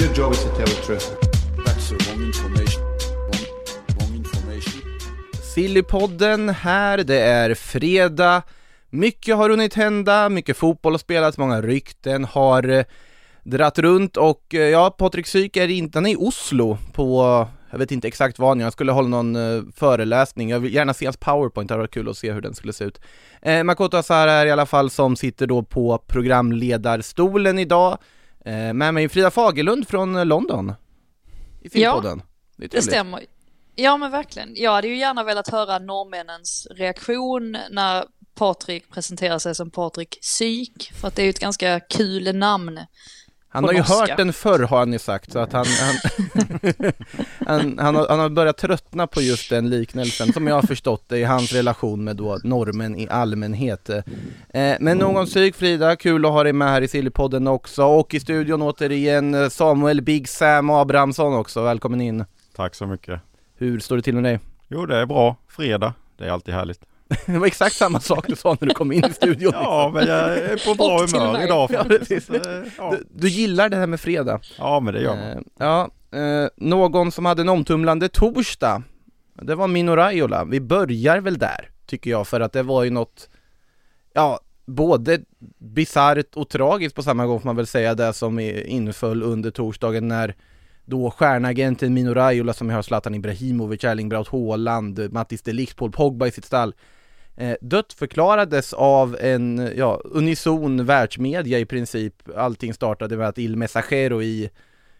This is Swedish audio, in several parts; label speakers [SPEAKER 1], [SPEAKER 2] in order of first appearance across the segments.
[SPEAKER 1] Your job is to tell the truth.
[SPEAKER 2] That's the wrong information. Wrong, wrong information.
[SPEAKER 3] Sillypodden här, det är fredag. Mycket har hunnit hända, mycket fotboll har spelats, många rykten har eh, dratt runt och eh, ja, Patrik Syk är inte, han är i Oslo på, jag vet inte exakt vad han gör, han skulle hålla någon eh, föreläsning, jag vill gärna se hans powerpoint, det hade varit kul att se hur den skulle se ut. Eh, Makoto Asara är i alla fall som sitter då på programledarstolen idag, eh, med mig Frida Fagerlund från eh, London. I Sillypodden. det, är
[SPEAKER 4] Det
[SPEAKER 3] trevligt.
[SPEAKER 4] stämmer. Ja men verkligen. Jag hade ju gärna velat höra norrmännens reaktion när Patrik presenterar sig som Patrik Syk. För att det är ju ett ganska kul namn.
[SPEAKER 3] Han har ju
[SPEAKER 4] norska.
[SPEAKER 3] hört den förr har han ju sagt, så att han, han, han, han, har, han har börjat tröttna på just den liknelsen, som jag har förstått det i hans relation med då normen i allmänhet. Eh, men någon psyk Frida, kul att ha dig med här i Sillypodden också, och i studion återigen eh, Samuel Big Sam Abrahamsson också, välkommen in.
[SPEAKER 5] Tack så mycket.
[SPEAKER 3] Hur står det till med dig?
[SPEAKER 5] Jo, det är bra. Fredag. Det är alltid härligt.
[SPEAKER 3] Det var exakt samma sak du sa när du kom in i studion.
[SPEAKER 5] Ja, men jag är på bra humör idag
[SPEAKER 3] Ja,
[SPEAKER 5] faktiskt. Så, eh, ja.
[SPEAKER 3] Du, du gillar det här med fredag?
[SPEAKER 5] ja, men det gör man.
[SPEAKER 3] Eh, ja, eh, någon som hade en omtumlande torsdag, det var Mino Raiola. Vi börjar väl där, tycker jag, för att det var ju något, ja, både bisarrt och tragiskt på samma gång får man väl säga det som inföll under torsdagen när då stjärnagenten Mino Raiola som har Zlatan Ibrahimovic, Erling Braut Haaland, Mattis de Ligt, Paul Pogba i sitt stall eh, dött förklarades av en, ja, unison världsmedia i princip. Allting startade med att Il Messaggero i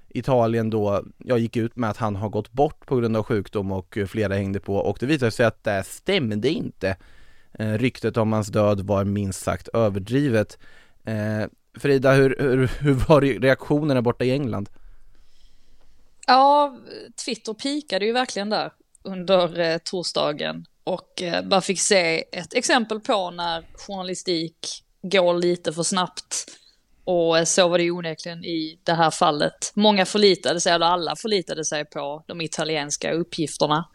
[SPEAKER 3] Italien då, jag gick ut med att han har gått bort på grund av sjukdom och flera hängde på och det visade sig att det stämde inte. Eh, ryktet om hans död var minst sagt överdrivet. Eh, Frida, hur, hur, hur var reaktionerna borta i England?
[SPEAKER 4] Ja, Twitter pikade ju verkligen där under eh, torsdagen. Och eh, bara fick se ett exempel på när journalistik går lite för snabbt. Och eh, så var det ju onekligen i det här fallet. Många förlitade sig, eller alla förlitade sig på de italienska uppgifterna.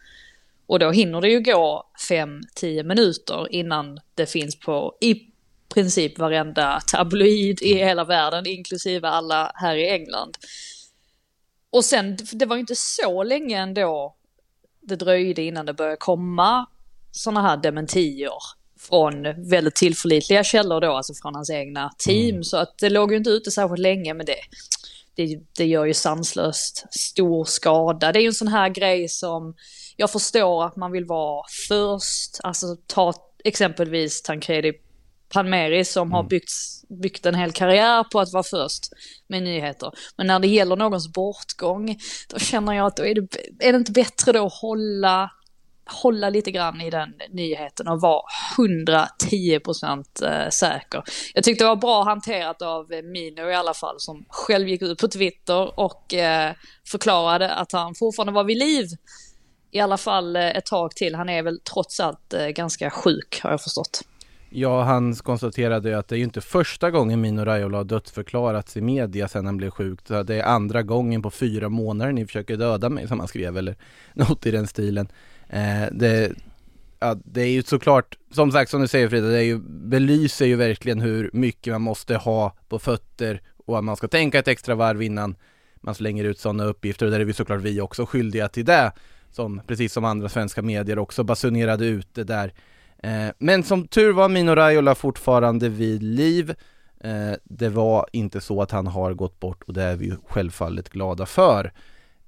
[SPEAKER 4] Och då hinner det ju gå 5-10 minuter innan det finns på i princip varenda tabloid i hela världen, inklusive alla här i England. Och sen, det var ju inte så länge ändå det dröjde innan det började komma sådana här dementier från väldigt tillförlitliga källor då, alltså från hans egna team. Så att det låg ju inte ute särskilt länge med det. Det, det gör ju sanslöst stor skada. Det är ju en sån här grej som jag förstår att man vill vara först, alltså ta exempelvis Tancredi Palmeri som har byggt, byggt en hel karriär på att vara först med nyheter. Men när det gäller någons bortgång, då känner jag att då är, det, är det inte bättre då att hålla, hålla lite grann i den nyheten och vara 110% eh, säker. Jag tyckte det var bra hanterat av eh, Mino i alla fall, som själv gick ut på Twitter och eh, förklarade att han fortfarande var vid liv. I alla fall ett tag till. Han är väl trots allt ganska sjuk har jag förstått.
[SPEAKER 3] Ja, han konstaterade ju att det är ju inte första gången Mino Raiola har dödsförklarats i media sedan han blev sjuk. Så Det är andra gången på fyra månader ni försöker döda mig som han skrev eller något i den stilen. Eh, det, ja, det är ju såklart, som sagt som du säger Frida, det är ju, belyser ju verkligen hur mycket man måste ha på fötter och att man ska tänka ett extra varv innan man slänger ut sådana uppgifter och där är vi såklart vi också skyldiga till det. Som, precis som andra svenska medier också basunerade ut det där. Eh, men som tur var Mino Raiola fortfarande vid liv. Eh, det var inte så att han har gått bort och det är vi ju självfallet glada för.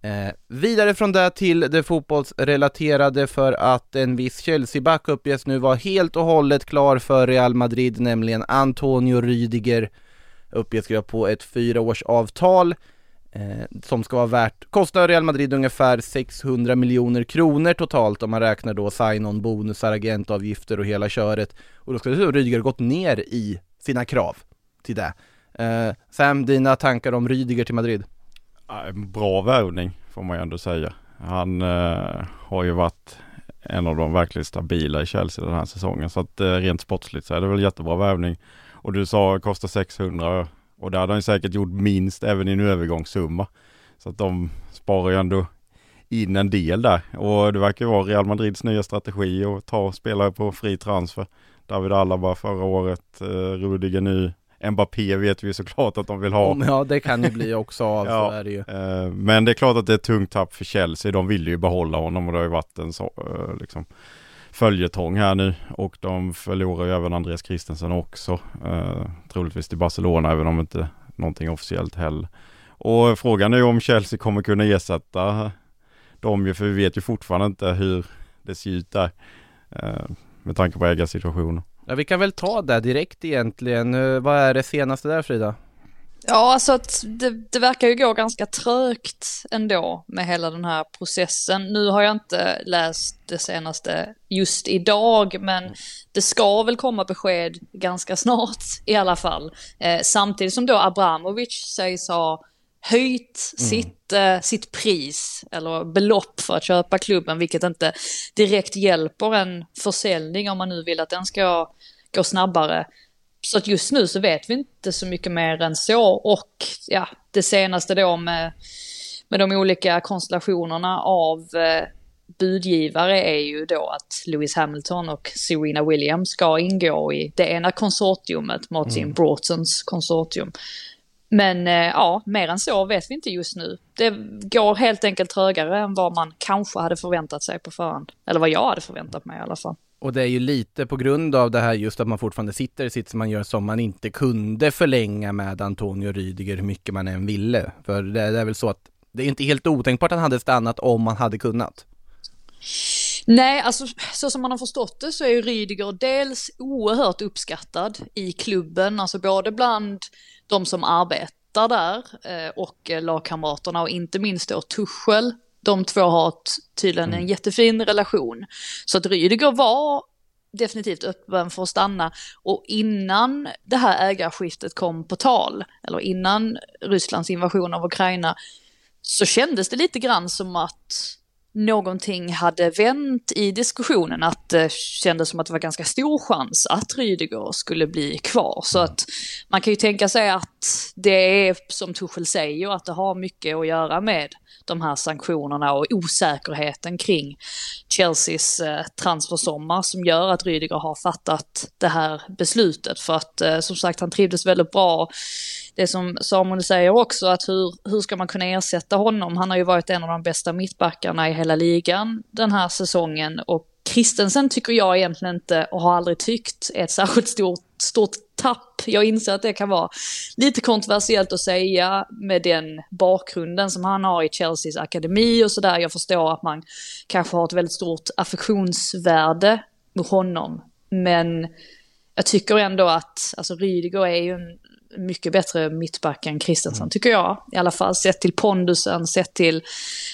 [SPEAKER 3] Eh, vidare från det till det fotbollsrelaterade för att en viss Chelsea-back uppges nu vara helt och hållet klar för Real Madrid, nämligen Antonio Rüdiger uppges skriva på ett fyraårsavtal eh, som ska vara värt, kostar Real Madrid ungefär 600 miljoner kronor totalt om man räknar då sign-on bonusar, agentavgifter och hela köret. Och då ska dessutom Rydiger gått ner i sina krav till det. Eh, Sam, dina tankar om Rydiger till Madrid?
[SPEAKER 5] En bra värvning får man ju ändå säga. Han eh, har ju varit en av de verkligt stabila i Chelsea den här säsongen. Så att eh, rent sportsligt så är det väl jättebra värvning. Och du sa kostar 600 och det hade han säkert gjort minst även i en övergångssumma. Så att de sparar ju ändå in en del där. Och det verkar ju vara Real Madrids nya strategi att ta spelare på fri transfer. David Alaba förra året, eh, Rudiger nu. Mbappé vet vi såklart att de vill ha.
[SPEAKER 3] Ja, det kan ju bli också av,
[SPEAKER 5] Ja.
[SPEAKER 3] så är det ju.
[SPEAKER 5] Eh, Men det är klart att det är ett tungt tapp för Chelsea. De vill ju behålla honom och det har ju varit en så, eh, liksom, följetong här nu. Och de förlorar ju även Andreas Christensen också. Eh, troligtvis till Barcelona även om inte någonting officiellt heller. Och frågan är ju om Chelsea kommer kunna ersätta dem ju för vi vet ju fortfarande inte hur det ser ut där. Eh, med tanke på ägarsituationen.
[SPEAKER 3] Ja, vi kan väl ta det direkt egentligen. Eh, Vad är det senaste där Frida?
[SPEAKER 4] Ja, alltså att det, det verkar ju gå ganska trögt ändå med hela den här processen. Nu har jag inte läst det senaste just idag, men det ska väl komma besked ganska snart i alla fall. Eh, samtidigt som då Abramovic sägs ha höjt sitt, eh, sitt pris eller belopp för att köpa klubben, vilket inte direkt hjälper en försäljning om man nu vill att den ska gå snabbare. Så att just nu så vet vi inte så mycket mer än så och ja, det senaste då med, med de olika konstellationerna av eh, budgivare är ju då att Lewis Hamilton och Serena Williams ska ingå i det ena konsortiumet, Martin Broughtons konsortium. Men eh, ja, mer än så vet vi inte just nu. Det går helt enkelt trögare än vad man kanske hade förväntat sig på förhand. Eller vad jag hade förväntat mig i alla fall.
[SPEAKER 3] Och det är ju lite på grund av det här just att man fortfarande sitter i sitt som man gör som man inte kunde förlänga med Antonio Rydiger hur mycket man än ville. För det, är väl så att det är inte helt otänkbart att han hade stannat om man hade kunnat.
[SPEAKER 4] Nej, alltså så som man har förstått det så är ju Rydiger dels oerhört uppskattad i klubben, alltså både bland de som arbetar där eh, och eh, lagkamraterna och inte minst då Tuchel. De två har tydligen en jättefin relation. Så att Rydiger var definitivt öppen för att stanna och innan det här ägarskiftet kom på tal, eller innan Rysslands invasion av Ukraina, så kändes det lite grann som att någonting hade vänt i diskussionen, att det kändes som att det var ganska stor chans att Rydiger skulle bli kvar. Så att man kan ju tänka sig att det är som Tuchel säger, att det har mycket att göra med de här sanktionerna och osäkerheten kring Chelseas eh, transfersommar som gör att Rydiger har fattat det här beslutet. För att eh, som sagt, han trivdes väldigt bra det som Samuel säger också, att hur, hur ska man kunna ersätta honom? Han har ju varit en av de bästa mittbackarna i hela ligan den här säsongen och Christensen tycker jag egentligen inte, och har aldrig tyckt, är ett särskilt stort, stort tapp. Jag inser att det kan vara lite kontroversiellt att säga med den bakgrunden som han har i Chelseas akademi och sådär. Jag förstår att man kanske har ett väldigt stort affektionsvärde med honom. Men jag tycker ändå att, alltså Rydiger är ju en mycket bättre mittback än Christensen tycker jag. I alla fall sett till pondusen, sett till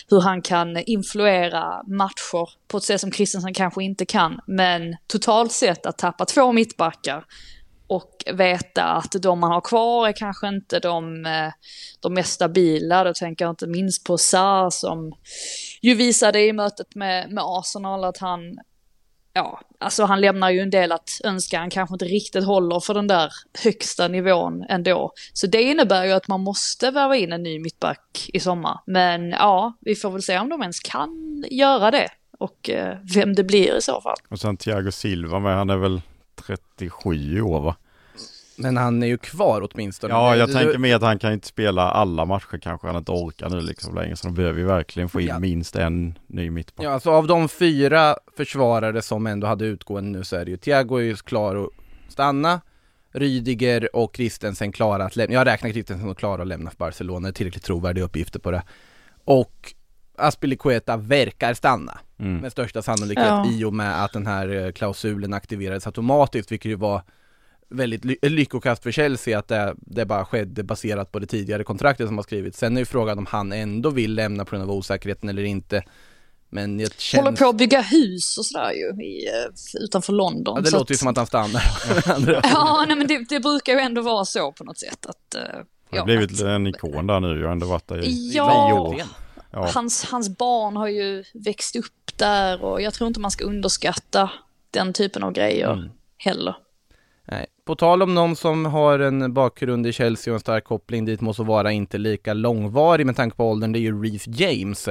[SPEAKER 4] hur han kan influera matcher på ett sätt som Christensen kanske inte kan. Men totalt sett att tappa två mittbackar och veta att de man har kvar är kanske inte de, eh, de mest stabila. Då tänker jag inte minst på Sarr som ju visade i mötet med, med Arsenal att han ja, alltså han lämnar ju en del att önska. Han kanske inte riktigt håller för den där högsta nivån ändå. Så det innebär ju att man måste värva in en ny mittback i sommar. Men ja, vi får väl se om de ens kan göra det och eh, vem det blir i så fall.
[SPEAKER 5] Och sen Thiago Silva med, han är väl 37 i år va?
[SPEAKER 3] Men han är ju kvar åtminstone.
[SPEAKER 5] Ja, jag tänker mer att han kan inte spela alla matcher kanske han inte orkar nu liksom längre. Så de behöver ju verkligen få in
[SPEAKER 3] Ja.
[SPEAKER 5] minst en ny mittback.
[SPEAKER 3] Ja, alltså av de fyra försvarare som ändå hade utgående nu så är det ju Thiago är ju klar att stanna, Rydiger och Christensen klara att lämna, jag räknar Christensen och klara att lämna för Barcelona, det är tillräckligt trovärdiga uppgifter på det. Och Aspilicueta verkar stanna
[SPEAKER 5] Mm.
[SPEAKER 3] med största sannolikhet
[SPEAKER 4] Ja.
[SPEAKER 3] i och med att den här eh, klausulen aktiverades automatiskt, vilket ju var väldigt ly- lyckokast för Chelsea att det, det bara skedde baserat på det tidigare kontraktet som har skrivits. Sen är ju frågan om han ändå vill lämna på grund av osäkerheten eller inte. Men det känns...
[SPEAKER 4] Håller på att bygga hus och sådär ju i, eh, utanför London.
[SPEAKER 3] Ja, det
[SPEAKER 4] så
[SPEAKER 3] låter ju
[SPEAKER 4] att-
[SPEAKER 3] som att han stannar.
[SPEAKER 4] Ja, nej, men det, det brukar ju ändå vara så på något sätt att eh,
[SPEAKER 5] Han har
[SPEAKER 4] ja,
[SPEAKER 5] blivit
[SPEAKER 4] att-
[SPEAKER 5] en ikon där nu, jag har ändå varit där i
[SPEAKER 4] Ja.
[SPEAKER 5] tio år. Ja.
[SPEAKER 4] hans, hans barn har ju växt upp där och jag tror inte man ska underskatta den typen av grejer
[SPEAKER 3] Mm.
[SPEAKER 4] heller.
[SPEAKER 3] Nej. På tal om någon som har en bakgrund i Chelsea och en stark koppling dit måste vara inte lika långvarig med tanke på åldern, det är ju Reef James.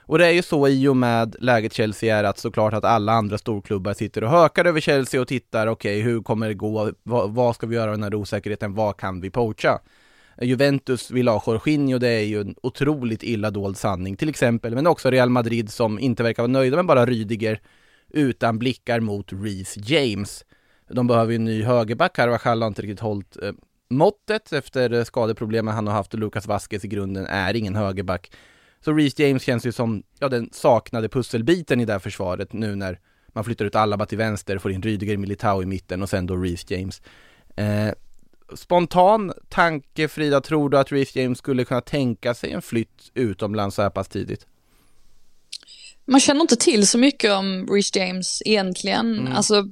[SPEAKER 3] Och det är ju så i och med läget Chelsea är att såklart att alla andra storklubbar sitter och hökar över Chelsea och tittar, okej hur kommer det gå, vad, vad ska vi göra med den här osäkerheten, vad kan vi poacha? Juventus vill ha Jorginho, det är ju en otroligt illa dold sanning till exempel, men också Real Madrid som inte verkar vara nöjda med bara Rydiger, utan blickar mot Reece James. De behöver ju en ny högerback, Carvajal har inte riktigt hållit eh, måttet efter eh, skadeproblemen han har haft och Lucas Vasquez i grunden är ingen högerback. Så Reece James känns ju som ja, den saknade pusselbiten i det här försvaret nu när man flyttar ut Alaba till vänster, får in Rydiger Militao i mitten och sen då Reece James. Eh, spontan tanke Frida, tror du att Reece James skulle kunna tänka sig en flytt utomlands så här pass tidigt?
[SPEAKER 4] Man känner inte till så mycket om Reece James egentligen.
[SPEAKER 3] Mm.
[SPEAKER 4] Alltså,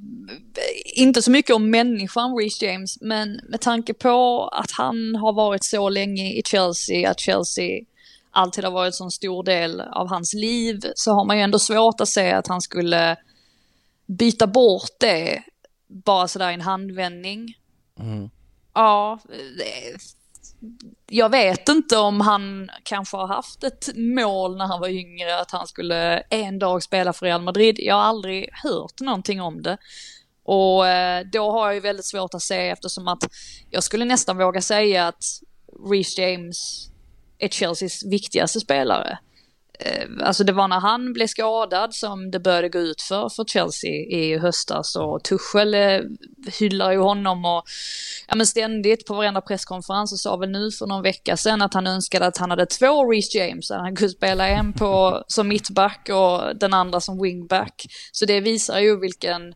[SPEAKER 4] inte så mycket om människan Reece James, men med tanke på att han har varit så länge i Chelsea, att Chelsea alltid har varit en så stor del av hans liv, så har man ju ändå svårt att se att han skulle byta bort det bara sådär i en handvändning.
[SPEAKER 3] Mm.
[SPEAKER 4] Ja, det- jag vet inte om han kanske har haft ett mål när han var yngre att han skulle en dag spela för Real Madrid. Jag har aldrig hört någonting om det. Och eh, då har jag ju väldigt svårt att se eftersom att jag skulle nästan våga säga att Reece James är Chelseas viktigaste spelare. Eh, alltså det var när han blev skadad som det började gå ut för, för Chelsea i höstas och Tuchel eh, hyllar ju honom och ja, men ständigt på varenda presskonferens och sa väl nu för någon vecka sedan att han önskade att han hade två Reece James, att han kunde spela en på, som mittback och den andra som wingback. Så det visar ju vilken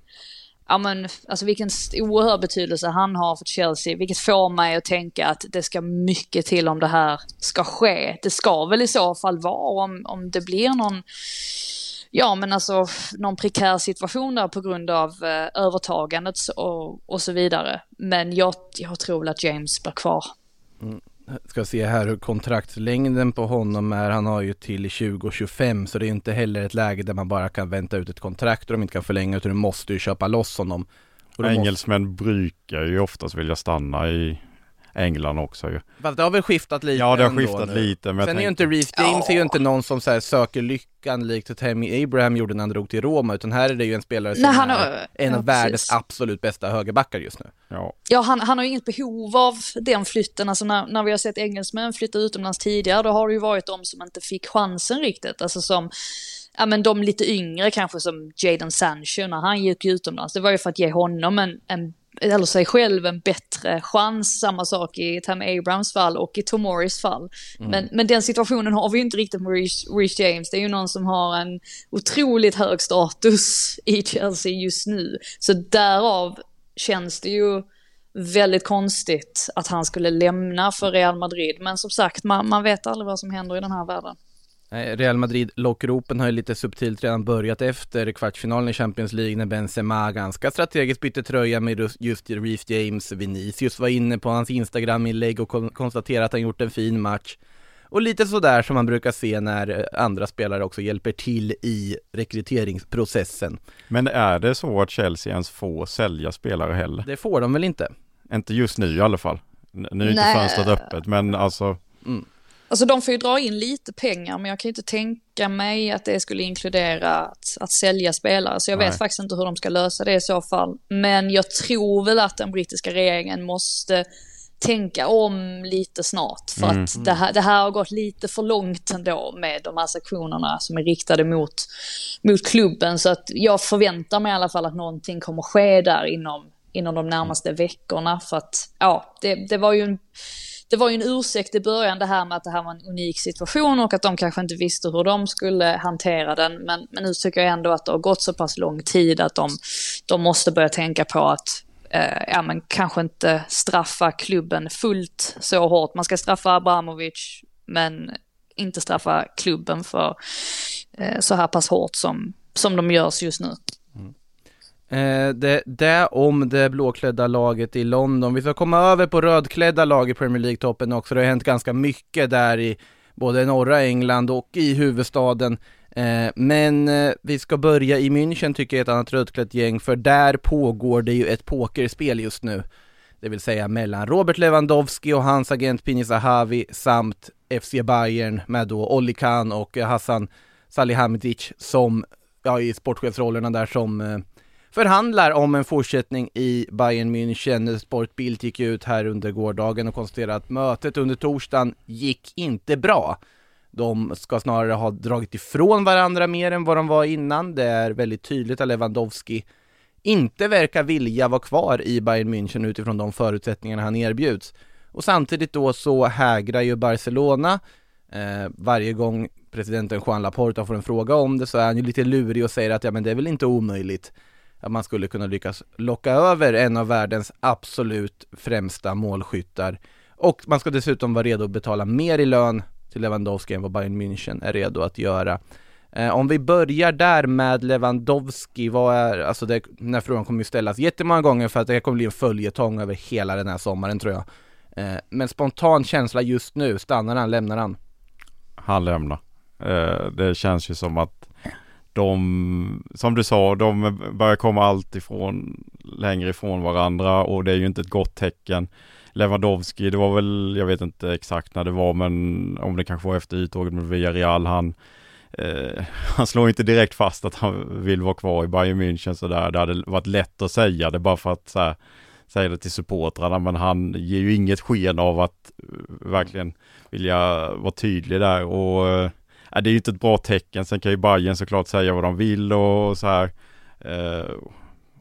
[SPEAKER 4] ja men, alltså vilken oerhörd betydelse han har för Chelsea, vilket får mig att tänka att det ska mycket till om det här ska ske. Det ska väl i så fall vara om, om det blir någon, ja men alltså någon prekär situation där på grund av eh, övertagandet och, och så vidare. Men jag, jag tror väl att James blir kvar. Mm.
[SPEAKER 3] Ska se här hur kontraktslängden på honom är. Han har ju till 2025 så det är inte heller ett läge där man bara kan vänta ut ett kontrakt och de inte kan förlänga utan du måste ju köpa loss honom. Och Engelsmän måste,
[SPEAKER 5] Engelsmän brukar ju oftast vilja stanna i England också ju.
[SPEAKER 3] fast det har väl skiftat lite
[SPEAKER 5] Ja det har skiftat
[SPEAKER 3] nu.
[SPEAKER 5] lite men
[SPEAKER 3] Sen är
[SPEAKER 5] jag
[SPEAKER 3] ju inte
[SPEAKER 5] tänkte-
[SPEAKER 3] Reece James är ju inte någon som så här söker lyckan likt Tammy Abraham gjorde när han drog till Roma utan här är det ju en spelare som
[SPEAKER 4] Nej, han
[SPEAKER 3] är
[SPEAKER 4] har-
[SPEAKER 3] en av
[SPEAKER 4] ja,
[SPEAKER 3] världens
[SPEAKER 4] precis.
[SPEAKER 3] absolut bästa högerbackar just nu.
[SPEAKER 5] Ja,
[SPEAKER 4] Ja, han, han har ju inget behov av den flytten. Alltså när, när vi har sett engelsmän flytta utomlands tidigare, då har det ju varit de som inte fick chansen riktigt. Alltså som, ja men de lite yngre kanske som Jadon Sancho när han gick utomlands. Det var ju för att ge honom en, en eller sig själv en bättre chans. Samma sak i Tammy Abrams fall och i Tomoris fall. Men, men den situationen har vi ju inte riktigt med Reece James. Det är ju någon som har en otroligt hög status i Chelsea just nu. Så därav känns det ju väldigt konstigt att han skulle lämna för Real Madrid. Men som sagt, man, man vet aldrig vad som händer i den här världen.
[SPEAKER 3] Real Madrid lockropen har ju lite subtilt redan börjat efter kvartsfinalen i Champions League när Benzema ganska strategiskt bytte tröja med just- Reece James. Vinicius var inne på hans Instagram-inlägg och kon- konstaterade att han gjort en fin match. Och lite sådär som man brukar se när eh, andra spelare också hjälper till i rekryteringsprocessen.
[SPEAKER 5] men är det så att Chelsea ens får sälja spelare heller?
[SPEAKER 3] Det får de väl inte?
[SPEAKER 5] Inte just nu i alla fall. Nu är inte
[SPEAKER 4] Nej.
[SPEAKER 5] fönstret öppet men alltså
[SPEAKER 4] Alltså de får ju dra in lite pengar, men jag kan ju inte tänka mig att det skulle inkludera att, att sälja spelare. Så jag vet
[SPEAKER 5] Nej.
[SPEAKER 4] faktiskt inte hur de ska lösa det i så fall. Men jag tror väl att den brittiska regeringen måste tänka om lite snart. För
[SPEAKER 5] Mm.
[SPEAKER 4] att det här, det här har gått lite för långt ändå med de här sanktionerna som är riktade mot, mot klubben. Så att jag förväntar mig i alla fall att någonting kommer ske där inom, inom de närmaste veckorna. För att, ja, det, det var ju en det var ju en ursäkt i början det här med att det här var en unik situation och att de kanske inte visste hur de skulle hantera den. Men, men nu tycker jag ändå att det har gått så pass lång tid att de, de måste börja tänka på att eh, ja, men kanske inte straffa klubben fullt så hårt. Man ska straffa Abramovic men inte straffa klubben för eh, så här pass hårt som, som de görs just nu.
[SPEAKER 3] Eh, det, det om det blåklädda laget i London. Vi ska komma över på rödklädda lag i Premier League-toppen också. Det har hänt ganska mycket där i både norra England och i huvudstaden. Eh, men eh, vi ska börja i München tycker jag, ett annat rödklätt gäng, för där pågår det ju ett pokerspel just nu. Det vill säga mellan Robert Lewandowski och hans agent Pini Zahavi samt FC Bayern med då Olli Kahn och eh, Hassan Salihamidzic som, ja i sportchefsrollerna där som eh, förhandlar om en fortsättning i Bayern München. Sportbild gick ut här under gårdagen och konstaterade att mötet under torsdagen gick inte bra. De ska snarare ha dragit ifrån varandra mer än vad de var innan. Det är väldigt tydligt att Lewandowski inte verkar vilja vara kvar i Bayern München utifrån de förutsättningarna han erbjuds. Och samtidigt då så hägrar ju Barcelona. Eh, varje gång presidenten Juan Laporta får en fråga om det så är han ju lite lurig och säger att ja men det är väl inte omöjligt att man skulle kunna lyckas locka över en av världens absolut främsta målskyttar. Och man ska dessutom vara redo att betala mer i lön till Lewandowski än vad Bayern München är redo att göra. Eh, om vi börjar där med Lewandowski, vad är, alltså det, den här frågan kommer ju ställas jättemånga gånger för att det kommer bli en följetong över hela den här sommaren tror jag. Eh, men spontan känsla just nu, stannar han, lämnar han?
[SPEAKER 5] Han lämnar. Eh, det känns ju som att de, som du sa, de börjar komma allt ifrån längre ifrån varandra och det är ju inte ett gott tecken. Lewandowski, det var väl, jag vet inte exakt när det var, men om det kanske var efter uttåget med Villarreal, han eh, han slår inte direkt fast att han vill vara kvar i Bayern München sådär. Det hade varit lätt att säga det bara för att så här, säga det till supportrarna, men han ger ju inget sken av att eh, verkligen vilja vara tydlig där och eh, det är ju inte ett bra tecken. Sen kan ju Bayern såklart säga vad de vill och så här. Eh,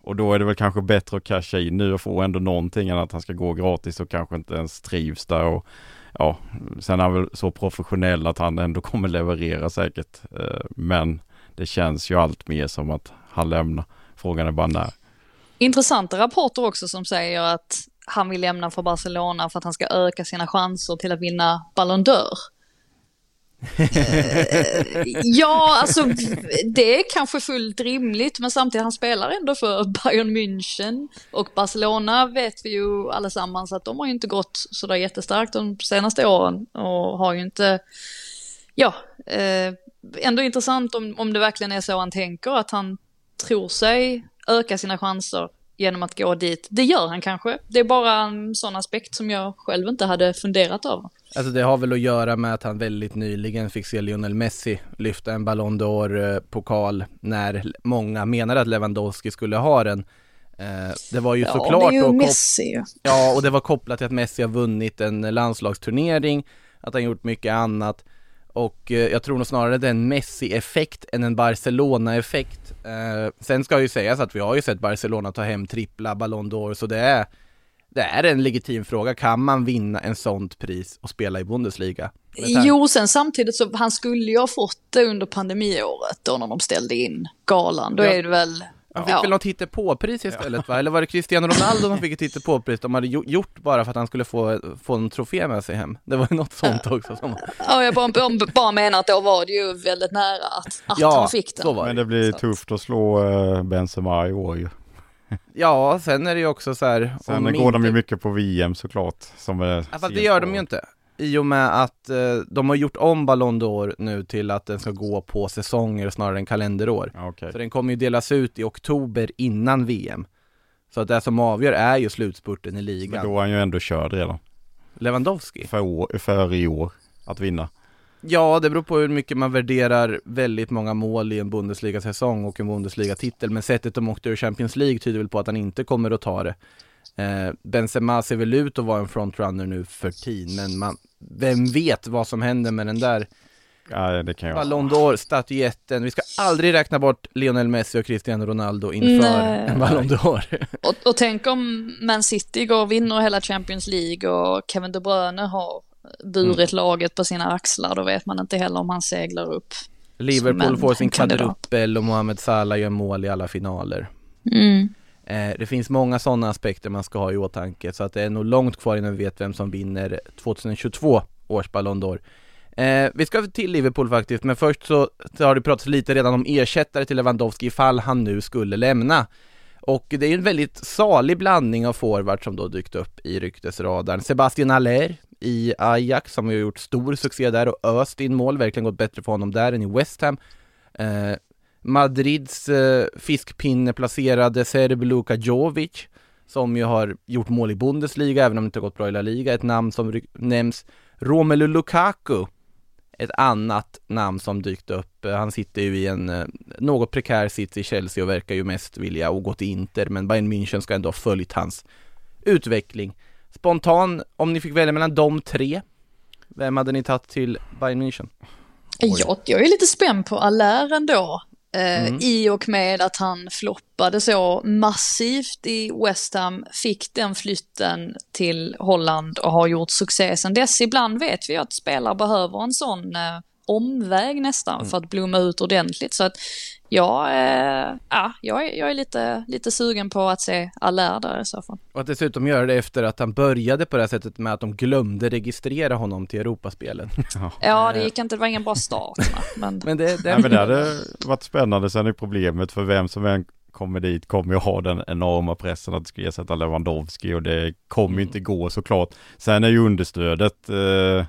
[SPEAKER 5] och då är det väl kanske bättre att casha in nu och få ändå någonting än att han ska gå gratis och kanske inte ens trivs där. Och, ja, sen är han väl så professionell att han ändå kommer leverera säkert. Eh, men det känns ju allt mer som att han lämnar. Frågan är bara när.
[SPEAKER 4] Intressanta rapporter också som säger att han vill lämna för Barcelona för att han ska öka sina chanser till att vinna Ballon d'Or. Eh, ja, alltså det är kanske fullt rimligt, men samtidigt han spelar ändå för Bayern München och Barcelona vet vi ju allesammans att de har ju inte gått sådär jättestarkt de senaste åren och har ju inte, ja, eh, ändå intressant om, om det verkligen är så han tänker, att han tror sig öka sina chanser genom att gå dit. Det gör han kanske. Det är bara en sån aspekt som jag själv inte hade funderat över.
[SPEAKER 3] Alltså det har väl att göra med att han väldigt nyligen fick se Lionel Messi lyfta en Ballon d'Or-pokal när många menade att Lewandowski skulle ha den. Eh, det var ju
[SPEAKER 4] ja,
[SPEAKER 3] såklart
[SPEAKER 4] det är ju Messi.
[SPEAKER 3] Ja, och det var kopplat till att Messi har vunnit en landslagsturnering, att han gjort mycket annat. Och eh, jag tror nog snarare det är en Messi-effekt än en Barcelona-effekt. Eh, sen ska ju sägas att vi har ju sett Barcelona ta hem trippla Ballon d'Or, så det är, det är en legitim fråga. Kan man vinna en sånt pris och spela i Bundesliga?
[SPEAKER 4] Jo, sen samtidigt så han skulle ju ha fått det under pandemiåret då när de ställde in galan. Då
[SPEAKER 3] Ja.
[SPEAKER 4] är det väl...
[SPEAKER 3] Han fick väl något hittepåpris istället va? Eller var det Cristiano Ronaldo som fick ett hittepåpris de hade gjo- gjort bara för att han skulle få, få en trofé med sig hem? Det var ju något sånt också som...
[SPEAKER 4] Ja, jag bara, bara, menar att då var det ju väldigt nära att, att
[SPEAKER 3] Ja,
[SPEAKER 4] han fick den.
[SPEAKER 3] så var
[SPEAKER 5] Men det blir
[SPEAKER 4] Så.
[SPEAKER 5] tufft att slå eh, Benzema i år ju.
[SPEAKER 3] Ja, sen är det ju också så här...
[SPEAKER 5] Sen går de ju
[SPEAKER 3] inte-
[SPEAKER 5] mycket på VM såklart. Som är
[SPEAKER 3] Ja, fast det gör de ju inte. I och med att eh, de har gjort om Ballon d'Or nu till att den ska gå på säsonger snarare än kalenderår.
[SPEAKER 5] Okej.
[SPEAKER 3] Så den kommer ju delas ut i oktober innan VM. Så att det som avgör är ju slutspurten i
[SPEAKER 5] Men
[SPEAKER 3] ligan.
[SPEAKER 5] då är han ju ändå körd redan.
[SPEAKER 3] Lewandowski?
[SPEAKER 5] För, år, för i år att vinna.
[SPEAKER 3] Ja, det beror på hur mycket man värderar väldigt många mål i en Bundesliga-säsong och en Bundesliga-titel. Men sättet de åkte ur Champions League tyder väl på att han inte kommer att ta det. Eh, Benzema ser väl ut att vara en frontrunner nu för tid, men man, vem vet vad som händer med den där
[SPEAKER 5] Ja, det kan jag.
[SPEAKER 3] Ballon d'Or, statyetten. Vi ska aldrig räkna bort Lionel Messi och Cristiano Ronaldo inför
[SPEAKER 4] Nej.
[SPEAKER 3] en Ballon d'Or.
[SPEAKER 4] Och, och tänk om Man City går och vinner hela Champions League och Kevin De Bruyne har burit
[SPEAKER 3] Mm.
[SPEAKER 4] laget på sina axlar. Då vet man inte heller om han seglar upp.
[SPEAKER 3] Liverpool får sin kvadruppel och Mohamed Salah gör mål i alla finaler.
[SPEAKER 4] Mm.
[SPEAKER 3] Eh, det finns många sådana aspekter man ska ha i åtanke så att det är nog långt kvar innan vi vet vem som vinner 2022 års Ballon d'Or. Eh, vi ska till Liverpool faktiskt, men först så, så har det pratats lite redan om ersättare till Lewandowski ifall han nu skulle lämna. Och det är en väldigt salig blandning av forwards som då dykt upp i ryktesradarn. Sebastian Haller i Ajax som har gjort stor succé där och öst in mål, verkligen gått bättre för honom där än i West Ham. Eh, Madrids eh, fiskpinneplacerade Serb Luka Jovic som ju har gjort mål i Bundesliga även om det inte har gått bra i La Liga. Ett namn som nämns Romelu Lukaku ett annat namn som dykt upp. Eh, han sitter ju i en eh, något prekär sits i Chelsea och verkar ju mest vilja gå till Inter men Bayern München ska ändå ha följt hans utveckling. Spontan, om ni fick välja mellan de tre, vem hade ni tagit till Bayern München?
[SPEAKER 4] Jag, jag är lite spänd på Allaire ändå. Eh,
[SPEAKER 3] Mm.
[SPEAKER 4] I och med att han floppade så massivt i West Ham, fick den flytten till Holland och har gjort succé sedan dess. Ibland vet vi att spelare behöver en sån eh, omväg nästan
[SPEAKER 3] Mm.
[SPEAKER 4] för att blomma ut ordentligt. Så att ja, eh, ja jag, är, jag är lite, lite sugen på att se Allaire där i så fall.
[SPEAKER 3] Och att dessutom göra det efter att han började på det här sättet med att de glömde registrera honom till Europaspelen.
[SPEAKER 4] Ja, det gick inte, det var ingen bra start. Men
[SPEAKER 3] Men det, det,
[SPEAKER 5] Nej, men det hade varit spännande. Sen är problemet för vem som än kommer dit kommer ju ha den enorma pressen att ska ersätta Lewandowski och det kommer ju inte gå såklart. Sen är ju understödet eh,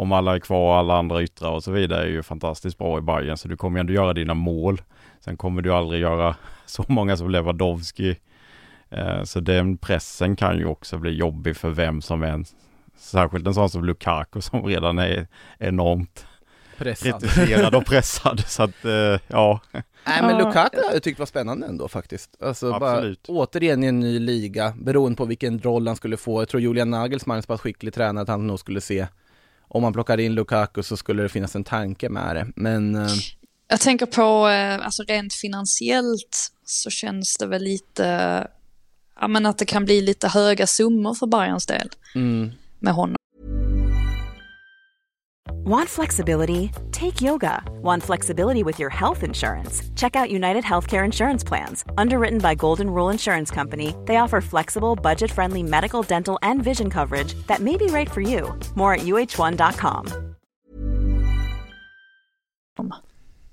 [SPEAKER 5] om alla är kvar, alla andra yttrar och så vidare är ju fantastiskt bra i Bayern så du kommer ju ändå göra dina mål. Sen kommer du aldrig göra så många som Lewandowski. Eh, så den pressen kan ju också bli jobbig för vem som än. Särskilt en sån som Lukaku som redan är enormt
[SPEAKER 3] pressad.
[SPEAKER 5] kritiserad och pressad. Så att, eh, ja.
[SPEAKER 3] Nej men. Lukaku har jag tyckt var spännande ändå faktiskt. Alltså
[SPEAKER 5] Absolut.
[SPEAKER 3] bara återigen i en ny liga, beroende på vilken roll han skulle få. Jag tror Julian Nagelsmann är så pass skicklig tränare att han nog skulle se om man plockar in Lukaku så skulle det finnas en tanke med det. Men eh,
[SPEAKER 4] Jag tänker på, eh, alltså rent finansiellt så känns det väl lite, ja men att det kan bli lite höga summor för Bayerns del
[SPEAKER 3] mm,
[SPEAKER 4] med honom.
[SPEAKER 1] Want flexibility? Take yoga. Want flexibility with your health insurance? Check out United Healthcare Insurance Plans. Underwritten by Golden Rule Insurance Company, they offer flexible, budget friendly medical, dental, and vision coverage that may be right for you. More at uh1.com.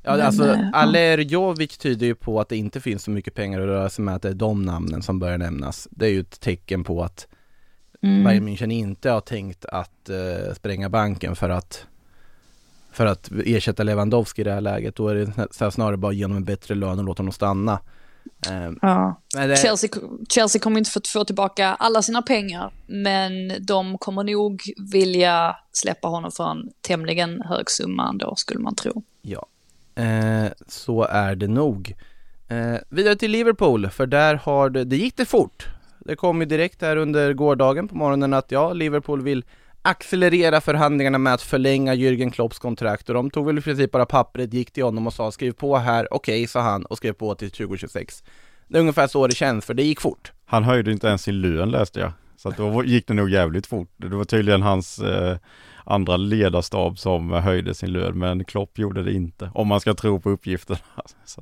[SPEAKER 3] ja alltså
[SPEAKER 4] eh, ja.
[SPEAKER 3] Aller Jovic tyder ju på att det inte finns så mycket pengar att röra sig med, att det är de namnen som börjar nämnas. Det är ju ett tecken på att
[SPEAKER 4] Mm.
[SPEAKER 3] Bayern München inte har tänkt att eh, spränga banken för att för att ersätta Lewandowski i det här läget. Då är det sn- snarare bara genom en bättre lön och låta honom stanna. Eh,
[SPEAKER 4] Ja.
[SPEAKER 3] det,
[SPEAKER 4] Chelsea, Chelsea kommer inte få, få tillbaka alla sina pengar, men de kommer nog vilja släppa honom för en tämligen hög summa ändå, skulle man tro.
[SPEAKER 3] Ja, eh, så är det nog. Eh, vidare till Liverpool, för där har det, det gick det fort. Det kom ju direkt här under gårdagen på morgonen att ja, Liverpool vill accelerera förhandlingarna med att förlänga Jürgen Klopps kontrakt och de tog väl i princip bara pappret, gick till honom och sa skriv på här, okej, sa han och skrev på till 2026. Det är ungefär så det känns, för det gick fort.
[SPEAKER 5] Han höjde inte ens sin lön läste jag. Så att då gick det nog jävligt fort. Det var tydligen hans eh, andra ledarstab som höjde sin lön, men Klopp gjorde det inte. Om man ska tro på uppgifterna.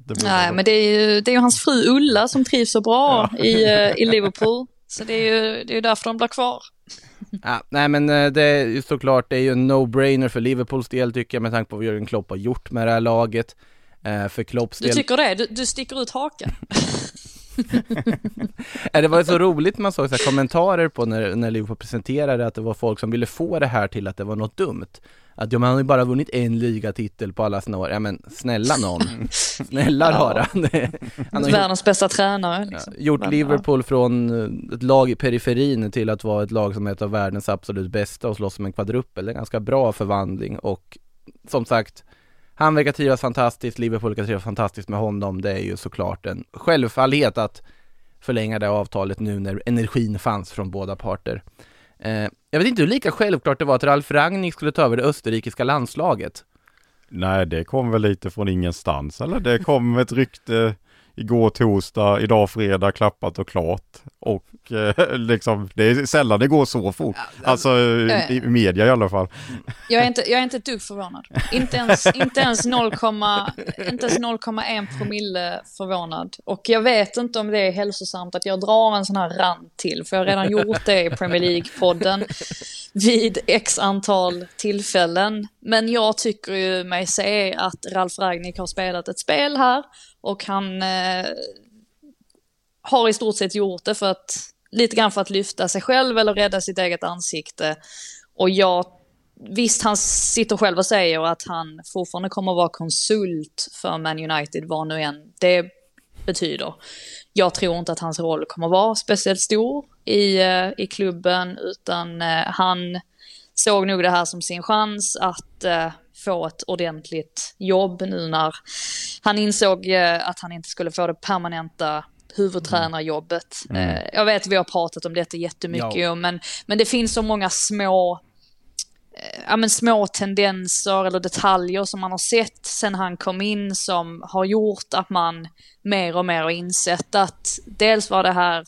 [SPEAKER 4] Nej, men det är ju, det är ju hans fru Ulla som trivs så bra i, eh, i Liverpool. Så det är ju det är ju därför de blir kvar.
[SPEAKER 3] Ja, nej men eh, det är ju såklart, det är ju en no-brainer för Liverpools del tycker jag med tanke på vad Jürgen Klopp har gjort med det här laget. Eh, för Klopps
[SPEAKER 4] Du
[SPEAKER 3] del
[SPEAKER 4] tycker det? Du, du sticker ut haken.
[SPEAKER 3] Ja, det var så roligt man såg så här kommentarer på när, när Liverpool presenterade att det var folk som ville få det här till att det var något dumt. Att ja, man har ju bara vunnit en ligatitel på alla sina år. Ja men snälla någon. Snälla
[SPEAKER 4] Ja.
[SPEAKER 3] rara. han har gjort,
[SPEAKER 4] Världens bästa tränare. Liksom.
[SPEAKER 3] gjort
[SPEAKER 4] Men,
[SPEAKER 3] Liverpool från eh, ett lag i periferin till att vara ett lag som är ett av världens absolut bästa och slåss om en kvadruppel. Det är en ganska bra förvandling och som sagt han verkar trivas fantastiskt, Liverpool verkar trivas fantastiskt med honom. Det är ju såklart en självfallhet att förlänga det avtalet nu när energin fanns från båda parter. Eh, jag vet inte hur lika självklart det var att Ralf Rangnick skulle ta över det österrikiska landslaget.
[SPEAKER 5] Nej, det kom väl lite från ingenstans. Eller det kom ett rykte igår torsdag, idag fredag, klappat och klart. Och eh, liksom, det är sällan det går så fort. Alltså i, i media i alla fall.
[SPEAKER 4] Jag är inte, jag är inte ett dugg förvånad. Inte ens, inte ens 0, inte ens 0,1 promille förvånad. Och jag vet inte om det är hälsosamt att jag drar en sån här rant till, för jag har redan gjort det i Premier League-podden vid x antal tillfällen. Men jag tycker ju mig se att Ralf Ragnik har spelat ett spel här och han eh, har i stort sett gjort det för att lite grann för att lyfta sig själv eller rädda sitt eget ansikte. Och jag, visst han sitter själv och säger att han fortfarande kommer att vara konsult för Man United, vad nu än det betyder. Jag tror inte att hans roll kommer att vara speciellt stor i, eh, i klubben, utan eh, han såg nog det här som sin chans att eh, få ett ordentligt jobb nu när han insåg att han inte skulle få det permanenta huvudtränarjobbet. Mm. Jag vet vi har pratat om detta jättemycket, ja. men, men det finns så många små ja, men små tendenser eller detaljer som man har sett sen han kom in som har gjort att man mer och mer har insett att dels var det här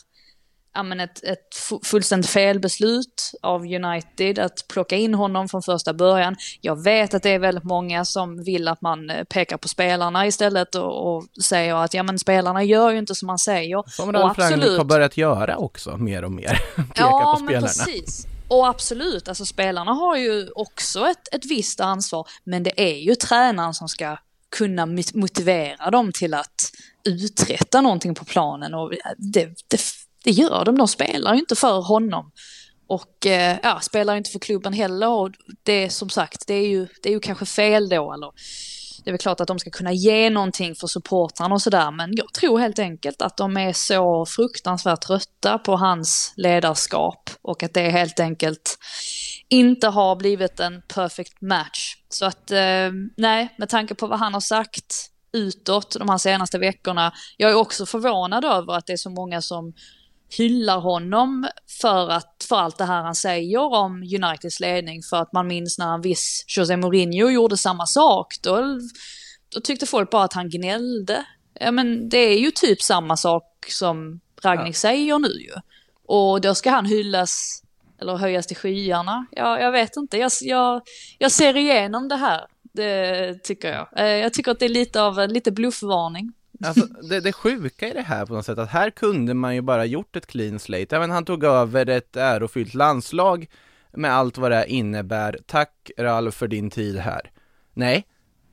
[SPEAKER 4] men ett, ett fullständigt felbeslut av United att plocka in honom från första början. Jag vet att det är väldigt många som vill att man eh, pekar på spelarna istället och, och säger att ja men spelarna gör ju inte som man säger.
[SPEAKER 3] Som Ralf Rangnick har börjat göra också mer och mer. Peka ja, på spelarna. Men
[SPEAKER 4] precis. Och absolut, alltså spelarna har ju också ett, ett visst ansvar, men det är ju tränaren som ska kunna motivera dem till att uträtta någonting på planen och det, det, det gör de, de spelar ju inte för honom. Och eh, ja, spelar inte för klubben heller. Och det som sagt, det är ju, det är ju kanske fel då. Eller det är väl klart att de ska kunna ge någonting för supportrarna och sådär, men jag tror helt enkelt att de är så fruktansvärt trötta på hans ledarskap. Och att det helt enkelt inte har blivit en perfect match. Så att eh, nej, med tanke på vad han har sagt utåt de här senaste veckorna, jag är också förvånad över att det är så många som hyllar honom för, att, för allt det här han säger om Uniteds ledning. För att man minns när en viss José Mourinho gjorde samma sak. Då, då tyckte folk bara att han gnällde. Ja men det är ju typ samma sak som Ragnik ja. säger nu ju. Och då ska han hyllas eller höjas till skyarna. Ja, jag vet inte, jag, jag, jag ser igenom det här. Det tycker jag. Eh, jag tycker att det är lite av en lite bluffvarning.
[SPEAKER 3] Alltså, det, det sjuka i det här på något sätt, att här kunde man ju bara gjort ett clean slate. Även han tog över ett ärofyllt landslag med allt vad det innebär. Tack Ralf för din tid här. Nej,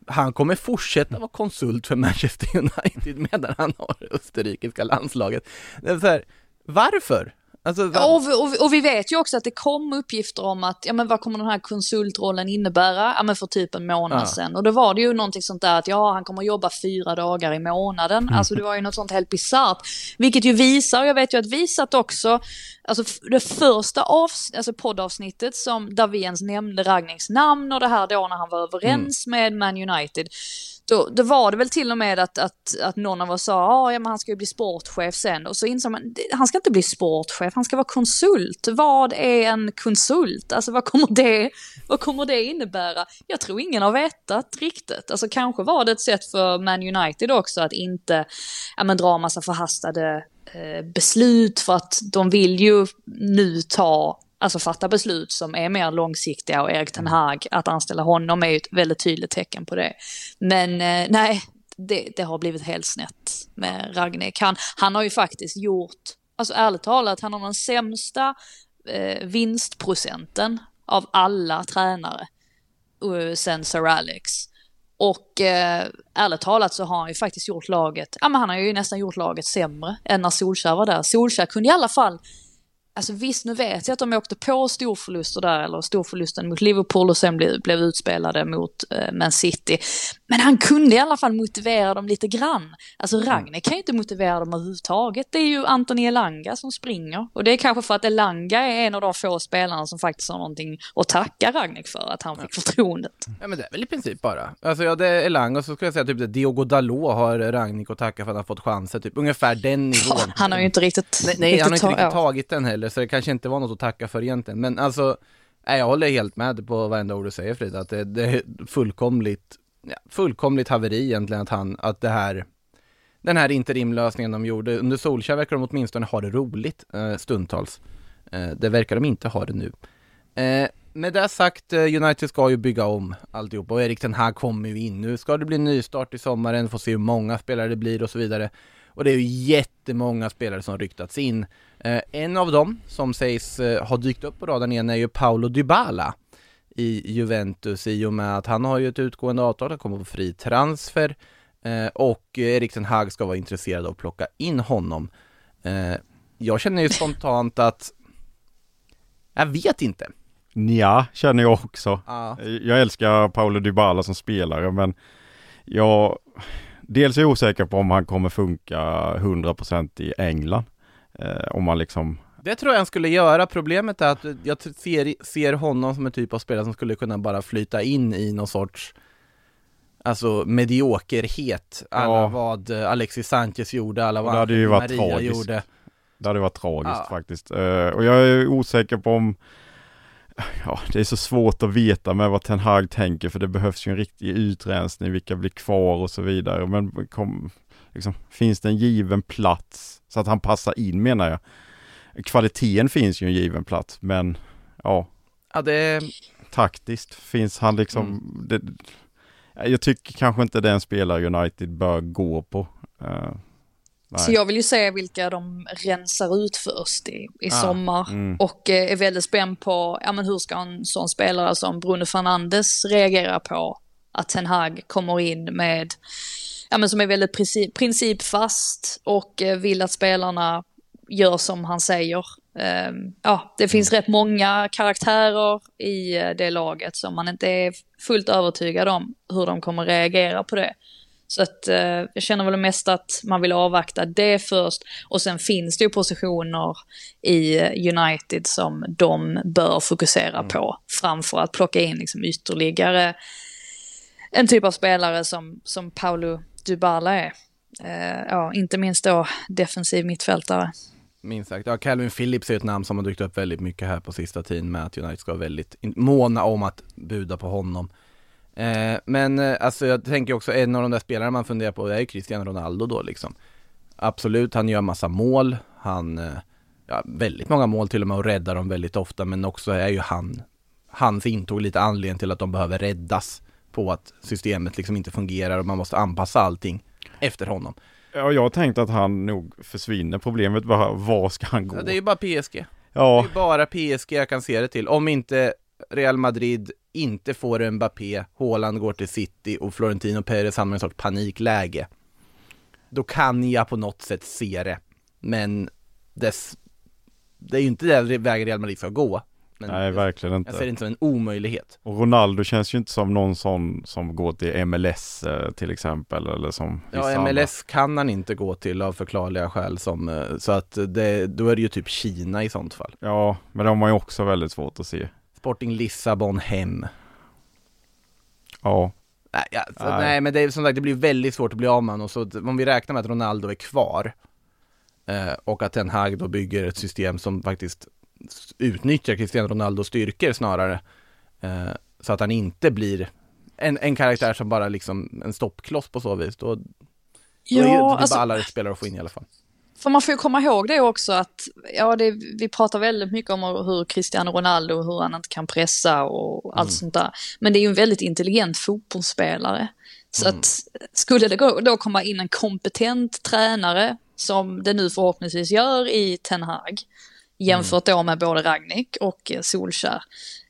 [SPEAKER 3] han kommer fortsätta vara konsult för Manchester United medan han har österrikiska landslaget. Det är så här, varför?
[SPEAKER 4] Alltså, ja, och, och, och, vi vet ju också att det kom uppgifter om att, ja men vad kommer den här konsultrollen innebära? Ja men för typ en månad ja. sedan. Och då var det ju någonting sånt där att ja, han kommer jobba fyra dagar i månaden. Mm. Alltså det var ju något sånt helt bisarrt. Vilket ju visar, jag vet ju att vi satt också, alltså det första avs alltså poddavsnittet som, där vi ens nämnde Ragnings namn och det här då när han var överens mm. med Man United då, då var det väl till och med att, att, att någon av oss sa ah, ja men han ska ju bli sportchef sen och så insåg man han ska inte bli sportchef, han ska vara konsult. Vad är en konsult? Alltså vad kommer det, vad kommer det innebära? Jag tror ingen har vetat riktigt. Alltså kanske var det ett sätt för Man United också att inte ja, men, dra massa förhastade eh, beslut för att de vill ju nu ta alltså fatta beslut som är mer långsiktiga och Erik Ten Hag, att anställa honom är ju ett väldigt tydligt tecken på det. Men eh, nej, det, det, har blivit helt snett med Ragnek. Han, han har ju faktiskt gjort, alltså ärligt talat, han har den sämsta eh, vinstprocenten av alla tränare uh, sen Sir Alex. Och eh, ärligt talat så har han ju faktiskt gjort laget, ja men han har ju nästan gjort laget sämre än när Solskär var där. Solskär kunde i alla fall Alltså visst, nu vet jag att de åkte på storförluster där, eller storförlusten mot Liverpool och sen blev, blev utspelade mot eh, Man City. Men han kunde i alla fall motivera dem lite grann. Alltså mm. Ragnek kan ju inte motivera dem överhuvudtaget. Det är ju Anthony Elanga som springer. Och det är kanske för att Elanga är en av de få spelarna som faktiskt har någonting att tacka Ragnek för, att han fick ja. förtroendet.
[SPEAKER 3] Ja men det är väl i princip bara. Alltså ja, det är Elanga och så skulle jag säga typ det, Diogo Dalot har Ragnek att tacka för att han fått chanser, typ ungefär den nivån.
[SPEAKER 4] Ja, han har ju inte riktigt...
[SPEAKER 3] Nej, nej han har inte riktigt tagit den heller, så det kanske inte var något att tacka för egentligen. Men alltså, nej, jag håller helt med på varenda ord du säger Frida, att det, det är fullkomligt ja, fullkomligt haveri egentligen att han, att det här den här interimlösningen de gjorde, under Solskjaer verkar de åtminstone ha det roligt eh, stundtals. Eh, det verkar de inte ha det nu. Eh, med det sagt, eh, United ska ju bygga om alltihop och Erik den här kommer ju in. Nu ska det bli nystart i sommaren, får se hur många spelare det blir och så vidare. Och det är ju jättemånga spelare som ryktats in. Eh, en av dem som sägs eh, ha dykt upp på radarn igen är ju Paolo Dybala i Juventus i och med att han har ju ett utgående avtal, han kommer på fri transfer eh, och Erik Ten Hag ska vara intresserad av att plocka in honom. Jag känner ju spontant att jag vet inte.
[SPEAKER 5] Ja, känner jag också.
[SPEAKER 3] Ja.
[SPEAKER 5] Jag älskar Paolo Dybala som spelare men jag Dels är jag osäker på om han kommer funka 100% i England. Eh, om man liksom
[SPEAKER 3] Det tror jag han skulle göra. Problemet är att jag ser, ser honom som en typ av spelare som skulle kunna bara flyta in i någon sorts Alltså mediokerhet, alla
[SPEAKER 5] Ja.
[SPEAKER 3] vad Alexis Sanchez gjorde, alla vad
[SPEAKER 5] ju
[SPEAKER 3] Maria
[SPEAKER 5] tragiskt.
[SPEAKER 3] gjorde.
[SPEAKER 5] Det hade varit tragiskt
[SPEAKER 3] Ja.
[SPEAKER 5] faktiskt. Eh, och jag är osäker på om Ja, det är så svårt att veta med vad Ten Hag tänker för det behövs ju en riktig utrensning, vilka blir kvar och så vidare. Men kom, liksom, finns det en given plats så att han passar in menar jag. Kvaliteten finns ju en given plats men ja,
[SPEAKER 3] Ja, det,
[SPEAKER 5] taktiskt finns han liksom
[SPEAKER 3] Mm.
[SPEAKER 5] det, Jag tycker kanske inte den spelare United bör gå på. Nej.
[SPEAKER 4] Så jag vill ju se vilka de rensar ut först i, i
[SPEAKER 3] Ah,
[SPEAKER 4] sommar.
[SPEAKER 5] mm.
[SPEAKER 4] Och eh, är väldigt spänd på, ja men hur ska en sån spelare som Bruno Fernandes reagera på att Ten Hag kommer in med, ja men som är väldigt princip, principfast och eh, vill att spelarna gör som han säger. Ehm, ja, det finns rätt många karaktärer i eh, det laget som man inte är fullt övertygad om hur de kommer reagera på det. Så att eh, jag känner väl mest att man vill avvakta det först. Och sen finns det ju positioner i United som de bör fokusera på. Framför att plocka in liksom ytterligare en typ av spelare som, som Paulo Dybala är. Eh, ja, inte minst då defensiv mittfältare.
[SPEAKER 3] minst sagt. Ja, Calvin Phillips är ett namn som har dykt upp väldigt mycket här på sista tiden med att United ska vara väldigt måna om att buda på honom. Eh, men eh, alltså jag tänker också en av de där spelarna man funderar på det är ju Cristiano Ronaldo då liksom. Absolut, han gör massa mål, han, eh, ja väldigt många mål till och med och räddar dem väldigt ofta men också är ju han, hans intåg lite anledningen till att de behöver räddas på att systemet liksom inte fungerar och man måste anpassa allting efter honom.
[SPEAKER 5] Ja, jag har tänkt att han nog försvinner. Problemet bara, var ska han gå?
[SPEAKER 3] Ja, det är ju bara PSG. Det
[SPEAKER 5] Ja,
[SPEAKER 3] är bara PSG jag kan se det till. Om inte Real Madrid inte får Mbappé, Haaland går till City och Florentino Perez hamnar i en sorts panikläge. Då kan jag på något sätt se det. Men dess, det är ju inte den vägen Real Madrid ska gå. Men
[SPEAKER 5] nej verkligen
[SPEAKER 3] jag ser det
[SPEAKER 5] inte.
[SPEAKER 3] inte som en omöjlighet.
[SPEAKER 5] Och Ronaldo känns ju inte som någon sån som går till MLS eh, till exempel eller som
[SPEAKER 3] Ja. MLS kan han inte gå till av förklarliga skäl som, eh, så att det, då är det ju typ Kina i sånt fall.
[SPEAKER 5] Ja, men de har ju också väldigt svårt att se.
[SPEAKER 3] Sporting Lissabon hem.
[SPEAKER 5] Ja,
[SPEAKER 3] Nej, ja, så,
[SPEAKER 5] Nej.
[SPEAKER 3] nej. men det är som sagt, det blir väldigt svårt att bli av med honom. Så om vi räknar med att Ronaldo är kvar eh, och att Ten Hag då bygger ett system som faktiskt utnyttjar Cristiano Ronaldos styrkor snarare. Eh, så att han inte blir en, en karaktär som bara liksom en stoppkloss på så vis. Då, då är
[SPEAKER 4] Ja,
[SPEAKER 3] det
[SPEAKER 4] alltså,
[SPEAKER 3] bara alla spelare att få in i alla fall.
[SPEAKER 4] För man får ju komma ihåg det också att, ja det, vi pratar väldigt mycket om hur Cristiano Ronaldo, hur han inte kan pressa och allt sånt där. Men det är ju en väldigt intelligent fotbollsspelare. Så att skulle det gå- då komma in en kompetent tränare, som det nu förhoppningsvis gör i Ten Hag, jämfört då med både Ragnik och eh, Solskär,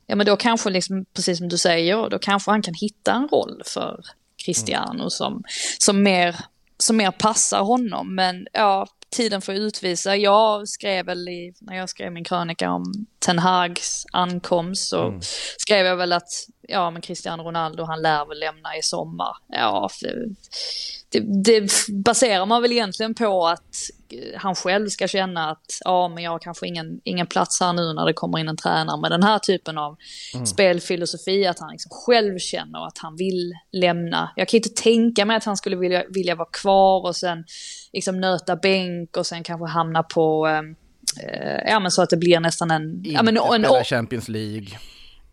[SPEAKER 4] ja men då kanske liksom, precis som du säger, då kanske han kan hitta en roll för Cristiano som, som mer som mer passar honom. Men ja, tiden får utvisa. Jag skrev väl i, när jag skrev min krönika om Ten Hags ankomst så skrev jag väl att ja, men Cristiano Ronaldo han lär väl lämna i sommar. Ja, det, det, baserar man väl egentligen på att eh, han själv ska känna att ja, men jag har kanske ingen, ingen plats här nu när det kommer in en tränare med den här typen av spelfilosofi, att han liksom själv känner att han vill lämna. Jag kan inte tänka mig att han skulle vilja, vilja vara kvar och sen liksom nöta bänk och sen kanske hamna på, eh, eh, ja men så att det blir nästan en, ja men
[SPEAKER 3] Inte
[SPEAKER 4] en,
[SPEAKER 3] spela Champions League.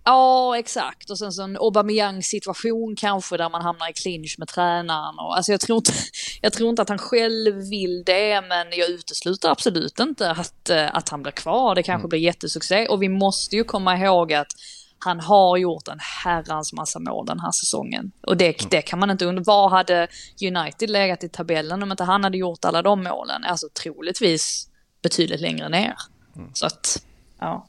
[SPEAKER 4] Ja, exakt. Och sen så en Aubameyang-situation kanske där man hamnar i clinch med tränaren. Och, alltså jag, tror inte, jag tror inte att han själv vill det, men jag utesluter absolut inte att, eh, att han blir kvar. Det kanske blir jättesuccé. Och vi måste ju komma ihåg att han har gjort en herrans massa mål den här säsongen. Och det, det kan man inte undra. Var hade United legat i tabellen om inte han hade gjort alla de målen? Alltså troligtvis betydligt längre ner. Så att, ja.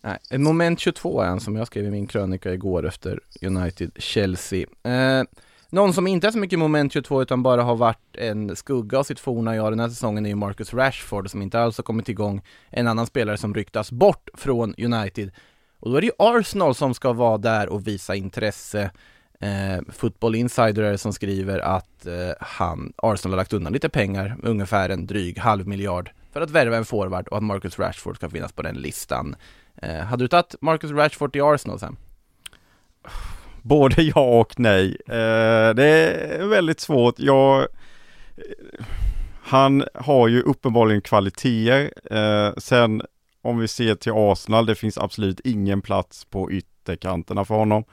[SPEAKER 3] Nej, moment 22 är han som jag skrev i min krönika igår efter United-Chelsea. Eh, Någon som inte har så mycket moment 22 utan bara har varit en skugga av sitt forna jag den här säsongen är ju Marcus Rashford som inte alls har kommit igång. En annan spelare som ryktas bort från United. Och då är det ju Arsenal som ska vara där och visa intresse. Eh, Football Insider är det som skriver att eh, han, Arsenal har lagt undan lite pengar, ungefär en dryg halv miljard, för att värva en forward och att Marcus Rashford ska finnas på den listan. Eh, hade du tagit Marcus Rashford till Arsenal sen?
[SPEAKER 5] Både ja och nej. Eh, det är väldigt svårt. Jag, eh, han har ju uppenbarligen kvaliteter. Eh, sen om vi ser till Arsenal, det finns absolut ingen plats på ytterkanterna för honom.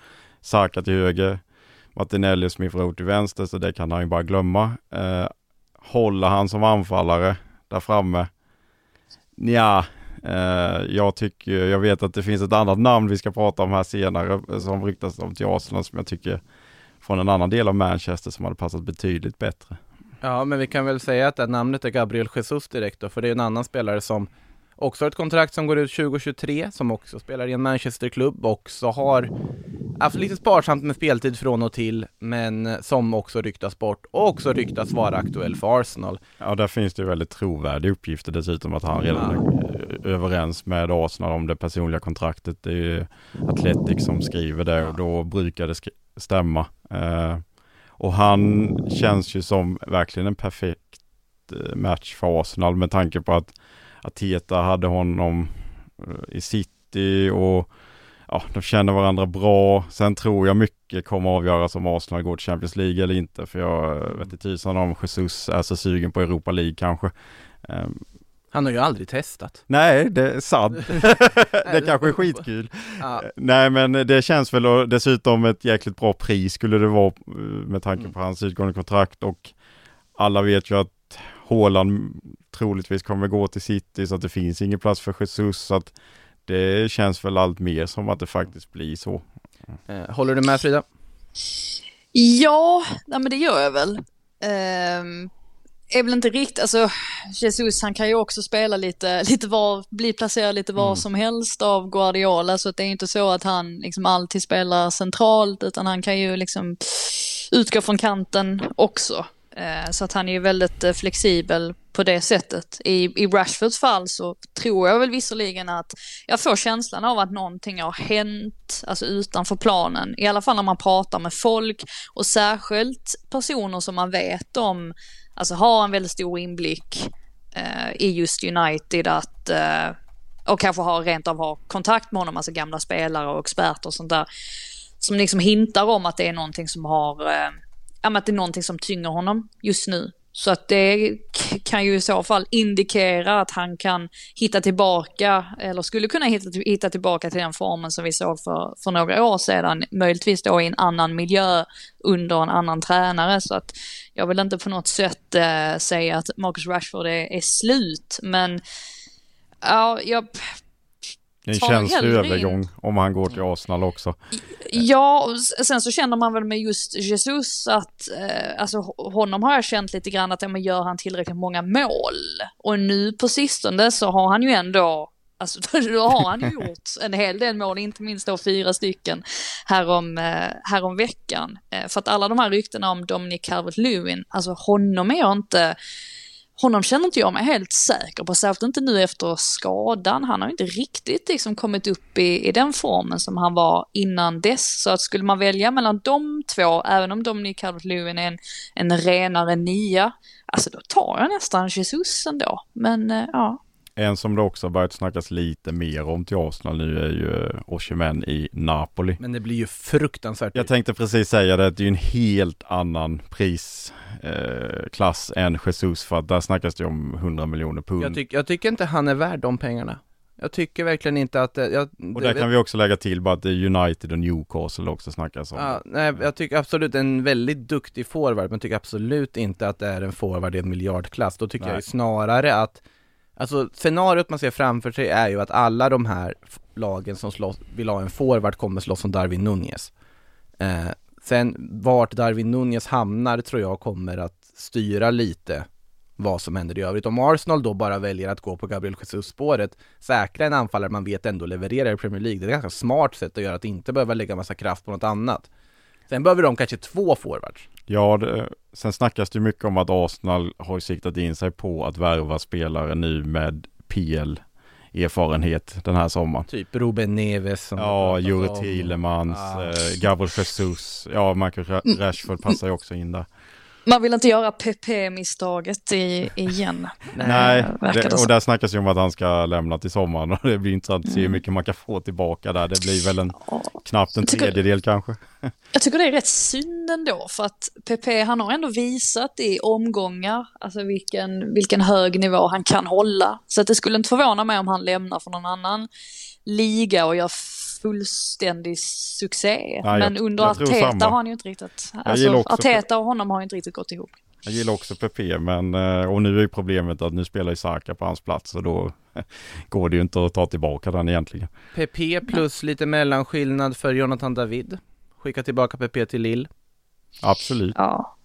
[SPEAKER 5] Saka till höger, Martinelli och Smith Rowe till vänster, så det kan han ju bara glömma. Eh, håller han som anfallare där framme? Nja, eh, jag tycker, jag vet att det finns ett annat namn vi ska prata om här senare eh, som ryktas om till Arsenal som jag tycker från en annan del av Manchester som hade passat betydligt bättre.
[SPEAKER 3] Ja, men vi kan väl säga att det namnet är Gabriel Jesus direkt då, för det är en annan spelare som också har ett kontrakt som går ut 2023, som också spelar i en Manchesterklubb, också har haft lite sparsamt med speltid från och till, men som också ryktas bort och också ryktas vara aktuell för Arsenal.
[SPEAKER 5] Ja, där finns det väldigt trovärdiga uppgifter dessutom att han redan är överens med Arsenal om det personliga kontraktet. Det är ju Atletic som skriver det och då brukar det stämma. Eh, och han känns ju som verkligen en perfekt eh, match för Arsenal med tanke på att Ateta hade honom eh, i City och ja, de känner varandra bra. Sen tror jag mycket kommer avgöras om Arsenal går till Champions League eller inte. För jag vet inte tusan om Jesus är så sugen på Europa League kanske. Ehm,
[SPEAKER 3] han har ju aldrig testat.
[SPEAKER 5] Nej, det är sant. det kanske är skitkul. Ja. Nej, men det känns väl dessutom ett jäkligt bra pris skulle det vara eh, med tanke på mm. hans utgående kontrakt och alla vet ju att Håland troligtvis kommer gå till City så att det finns ingen plats för Jesus så att det känns väl allt mer som att det faktiskt blir så.
[SPEAKER 3] Eh, håller du med Frida?
[SPEAKER 4] Ja, nej men det gör jag väl. Um, är väl inte riktigt, alltså Jesus han kan ju också spela lite, lite var, bli placerad lite var mm. som helst av Guardiola så att det är inte så att han liksom alltid spelar centralt utan han kan ju liksom utgå från kanten också. Eh, så att han är ju väldigt eh, flexibel på det sättet. I, I Rashfords fall så tror jag väl visserligen att jag får känslan av att någonting har hänt, alltså utanför planen. I alla fall när man pratar med folk och särskilt personer som man vet om, alltså har en väldigt stor inblick eh, i just United att eh, och kanske har rent av har kontakt med honom, alltså gamla spelare och experter och sånt där. Som liksom hintar om att det är någonting som har eh, att det är någonting som tynger honom just nu. Så att det kan ju i så fall indikera att han kan hitta tillbaka, eller skulle kunna hitta, hitta tillbaka till den formen som vi såg för, för några år sedan. Möjligtvis då i en annan miljö under en annan tränare. Så att jag vill inte på något sätt eh, säga att Marcus Rashford är, är slut, men ja, jag
[SPEAKER 5] en känslig övergång om han går till Arsenal också.
[SPEAKER 4] Ja, och sen så känner man väl med just Jesus att, eh, alltså honom har jag känt lite grann att, ja men gör han tillräckligt många mål? Och nu på sistone så har han ju ändå Alltså då har han ju gjort en hel del mål, inte minst då fyra stycken härom, eh, härom veckan. Eh, för att alla de här ryktena om Dominic Calvert-Lewin, alltså honom är jag inte honom känner inte jag mig helt säker på, särskilt inte nu efter skadan. Han har inte riktigt liksom kommit upp i, i den formen som han var innan dess. Så att skulle man välja mellan de två, även om Dominic Calvert-Lewin är en, en renare nia, alltså då tar jag nästan Jesus ändå. Men eh, ja.
[SPEAKER 5] En som det också börjat snackas lite mer om till Arsenal nu är ju eh, Oshimen i Napoli.
[SPEAKER 3] Men det blir ju fruktansvärt.
[SPEAKER 5] Jag tänkte precis säga det, det är ju en helt annan prisklass eh, än Jesus för att där snackas det om 100 miljoner pund.
[SPEAKER 3] Jag, tyck, jag tycker inte han är värd de pengarna. Jag tycker verkligen inte att det, jag,
[SPEAKER 5] Och där kan vi också lägga till bara att det är United och Newcastle också snackas om.
[SPEAKER 3] Ja, nej, jag tycker absolut en väldigt duktig forward, men tycker absolut inte att det är en forward i en miljardklass. Då tycker nej. jag snarare att Alltså scenariot man ser framför sig är ju att alla de här lagen som slåss, vill ha en forward kommer slåss om Darwin Nunez. Eh, sen vart Darwin Nunez hamnar tror jag kommer att styra lite vad som händer i övrigt. Om Arsenal då bara väljer att gå på Gabriel Jesus-spåret, säkra en anfallare man vet ändå levererar i Premier League, det är ett ganska smart sätt att göra att inte behöva lägga massa kraft på något annat. Sen behöver de kanske två forwards.
[SPEAKER 5] Ja, det, sen snackas det mycket om att Arsenal har siktat in sig på att värva spelare nu med PL erfarenhet den här sommaren.
[SPEAKER 3] Typ Ruben Neves som
[SPEAKER 5] Ja, Jure. Thielemans,
[SPEAKER 3] Ah.
[SPEAKER 5] eh, Gabriel Jesus, ja Marcus Ra- Rashford passar ju också in där.
[SPEAKER 4] Man vill inte göra PP-misstaget i, igen.
[SPEAKER 5] Nej, det, och där snackas ju om att han ska lämna till sommaren och det blir intressant att se hur
[SPEAKER 4] Mm.
[SPEAKER 5] mycket man kan få tillbaka där. Det blir väl en knappt en
[SPEAKER 4] Jag tycker-
[SPEAKER 5] tredjedel kanske.
[SPEAKER 4] Jag tycker det är rätt synd ändå för att PP han har ändå visat i omgångar alltså vilken, vilken hög nivå han kan hålla. Så att det skulle inte förvåna mig om han lämnar för någon annan liga och gör fullständig succé.
[SPEAKER 5] jag-
[SPEAKER 4] Men under
[SPEAKER 5] jag
[SPEAKER 4] Arteta har han ju inte riktigt, alltså Arteta och honom har ju inte riktigt gått ihop.
[SPEAKER 5] Jag gillar också PP men eh, och nu är ju problemet att nu spelar ju Saka på hans plats och då går det ju inte att ta tillbaka den egentligen.
[SPEAKER 3] PP plus lite mellanskillnad för Jonathan David. Skicka tillbaka PP till Lill.
[SPEAKER 5] Absolut,
[SPEAKER 4] Ja,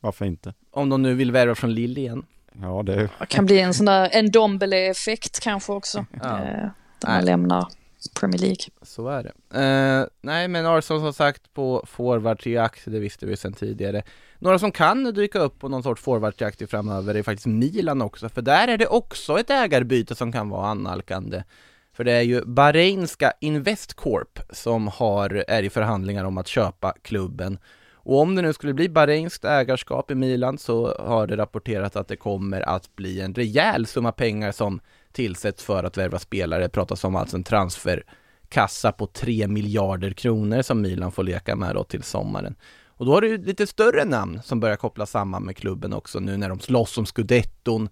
[SPEAKER 5] varför inte?
[SPEAKER 3] Om de nu vill värva från Lill igen.
[SPEAKER 5] Ja, det
[SPEAKER 4] det kan bli en sån där en Dombele-effekt kanske också.
[SPEAKER 3] Ja.
[SPEAKER 4] Eh, där
[SPEAKER 3] Nej.
[SPEAKER 4] man lämnar Premier League.
[SPEAKER 3] Så är det. Eh, nej men Arsenal som sagt på forwardjakt, det visste vi sedan tidigare. Några som kan dyka upp på någon sorts forwardjakt i framöver är faktiskt Milan också, för där är det också ett ägarbyte som kan vara annalkande. För det är ju Bahreinska Investcorp som har, är i förhandlingar om att köpa klubben. Och om det nu skulle bli Bahrainskt ägarskap i Milan så har det rapporterat att det kommer att bli en rejäl summa pengar som tillsätts för att värva spelare. Det pratas om alltså en transferkassa på 3 miljarder kronor som Milan får leka med då till sommaren. Och då har du lite större namn som börjar kopplas samman med klubben också nu när de slåss om scudetton,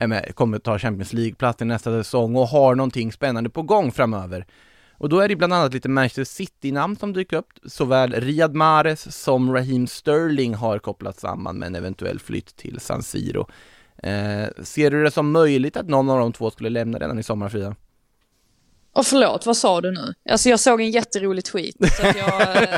[SPEAKER 3] med, kommer ta Champions League-plats i nästa säsong och har någonting spännande på gång framöver. Och då är det bland annat lite Manchester City-namn som dyker upp. Såväl Riyad Mahrez som Raheem Sterling har kopplats samman med en eventuell flytt till San Siro. Eh, ser du det som möjligt att någon av de två skulle lämna redan i sommar, Frida?
[SPEAKER 4] Och förlåt, vad sa du nu? Alltså jag såg en jätterolig tweet. Så att jag, eh,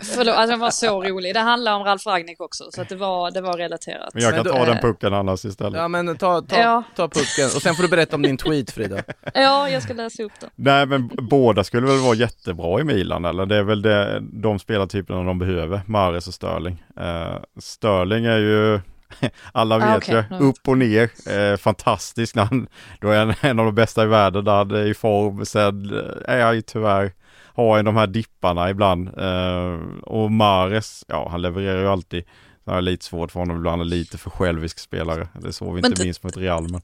[SPEAKER 4] förlåt, alltså den var så rolig. Det handlar om Ralf Ragnik också, så att det var, det var relaterat.
[SPEAKER 5] Men jag
[SPEAKER 3] Men
[SPEAKER 5] kan
[SPEAKER 3] då-
[SPEAKER 5] ta den
[SPEAKER 4] Eh,
[SPEAKER 5] pucken annars istället.
[SPEAKER 3] Ja men ta, ta,
[SPEAKER 4] Ja.
[SPEAKER 3] ta pucken och sen får du berätta om din tweet Frida.
[SPEAKER 4] Ja, jag ska läsa upp den.
[SPEAKER 5] Nej men båda skulle väl vara jättebra i Milan eller det är väl det, de spelartyperna de behöver, Mares och Sterling. Eh, Sterling är ju, alla vet
[SPEAKER 4] Ah, okej.
[SPEAKER 5] ju, upp och ner, eh, fantastisk när han, då är han en av de bästa i världen där, han är i form, sen eh, är han ju tyvärr, har ju de här dipparna ibland. Eh, och Mares, ja han levererar ju alltid. Det är lite svårt för honom ibland, lite för självisk spelare. Det såg vi
[SPEAKER 4] Men
[SPEAKER 5] inte minst mot Real. Men...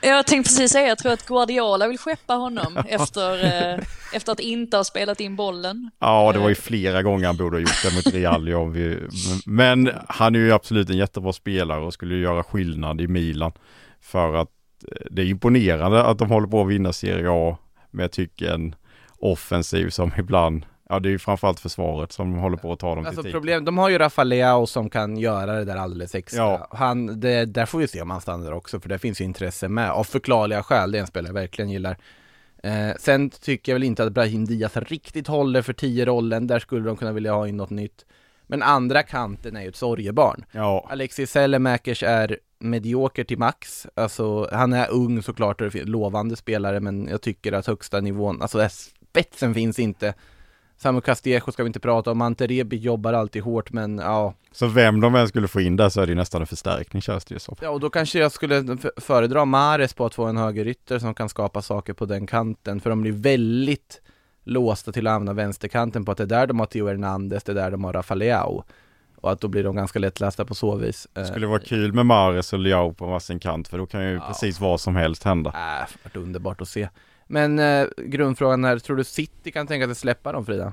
[SPEAKER 4] Jag tänkte precis säga, jag tror att Guardiola vill skeppa honom efter, eh, efter att inte ha spelat in bollen.
[SPEAKER 5] Ja, det var ju
[SPEAKER 4] Eh.
[SPEAKER 5] flera gånger han borde ha gjort det mot Real. om vi... Men han är ju absolut en jättebra spelare och skulle ju göra skillnad i Milan. För att eh, det är imponerande att de håller på att vinna Serie A med jag tycker en offensiv som ibland, ja det är ju framförallt försvaret som håller på att ta dem
[SPEAKER 3] Alltså
[SPEAKER 5] till
[SPEAKER 3] problem, de har ju Rafa Leao som kan göra det där alldeles extra.
[SPEAKER 5] Ja.
[SPEAKER 3] Han, det, där får vi se om han stannar också, för det finns ju intresse med, av förklarliga skäl, det är en spelare jag verkligen gillar. Eh, sen tycker jag väl inte att Brahim Diaz riktigt håller för 10-rollen, där skulle de kunna vilja ha in något nytt. Men andra kanten är ju ett sorgebarn.
[SPEAKER 5] Ja,
[SPEAKER 3] Alexis Sellemäkers är medioker till max, alltså han är ung såklart och lovande spelare men jag tycker att högsta nivån, alltså spetsen finns inte. Samu Castillejo ska vi inte prata om, Ante Rebic jobbar alltid hårt men ja,
[SPEAKER 5] så vem de än skulle få in där så är det nästan en förstärkning känns det ju som.
[SPEAKER 3] ja och då kanske jag skulle föredra Mares på att få en högerytter som kan skapa saker på den kanten för de blir väldigt låsta till att använda vänsterkanten på att det är där de har Theo Hernandez, det är där de har Rafa Leao. Och att då blir de ganska lättlästa på så vis.
[SPEAKER 5] Det skulle vara kul med Mares och Leao på varsin kant för då kan ju
[SPEAKER 3] Ja.
[SPEAKER 5] precis vad som helst hända.
[SPEAKER 3] Äh, varit underbart att se. Men eh, grundfrågan är, tror du City kan tänka sig släppa dem Frida?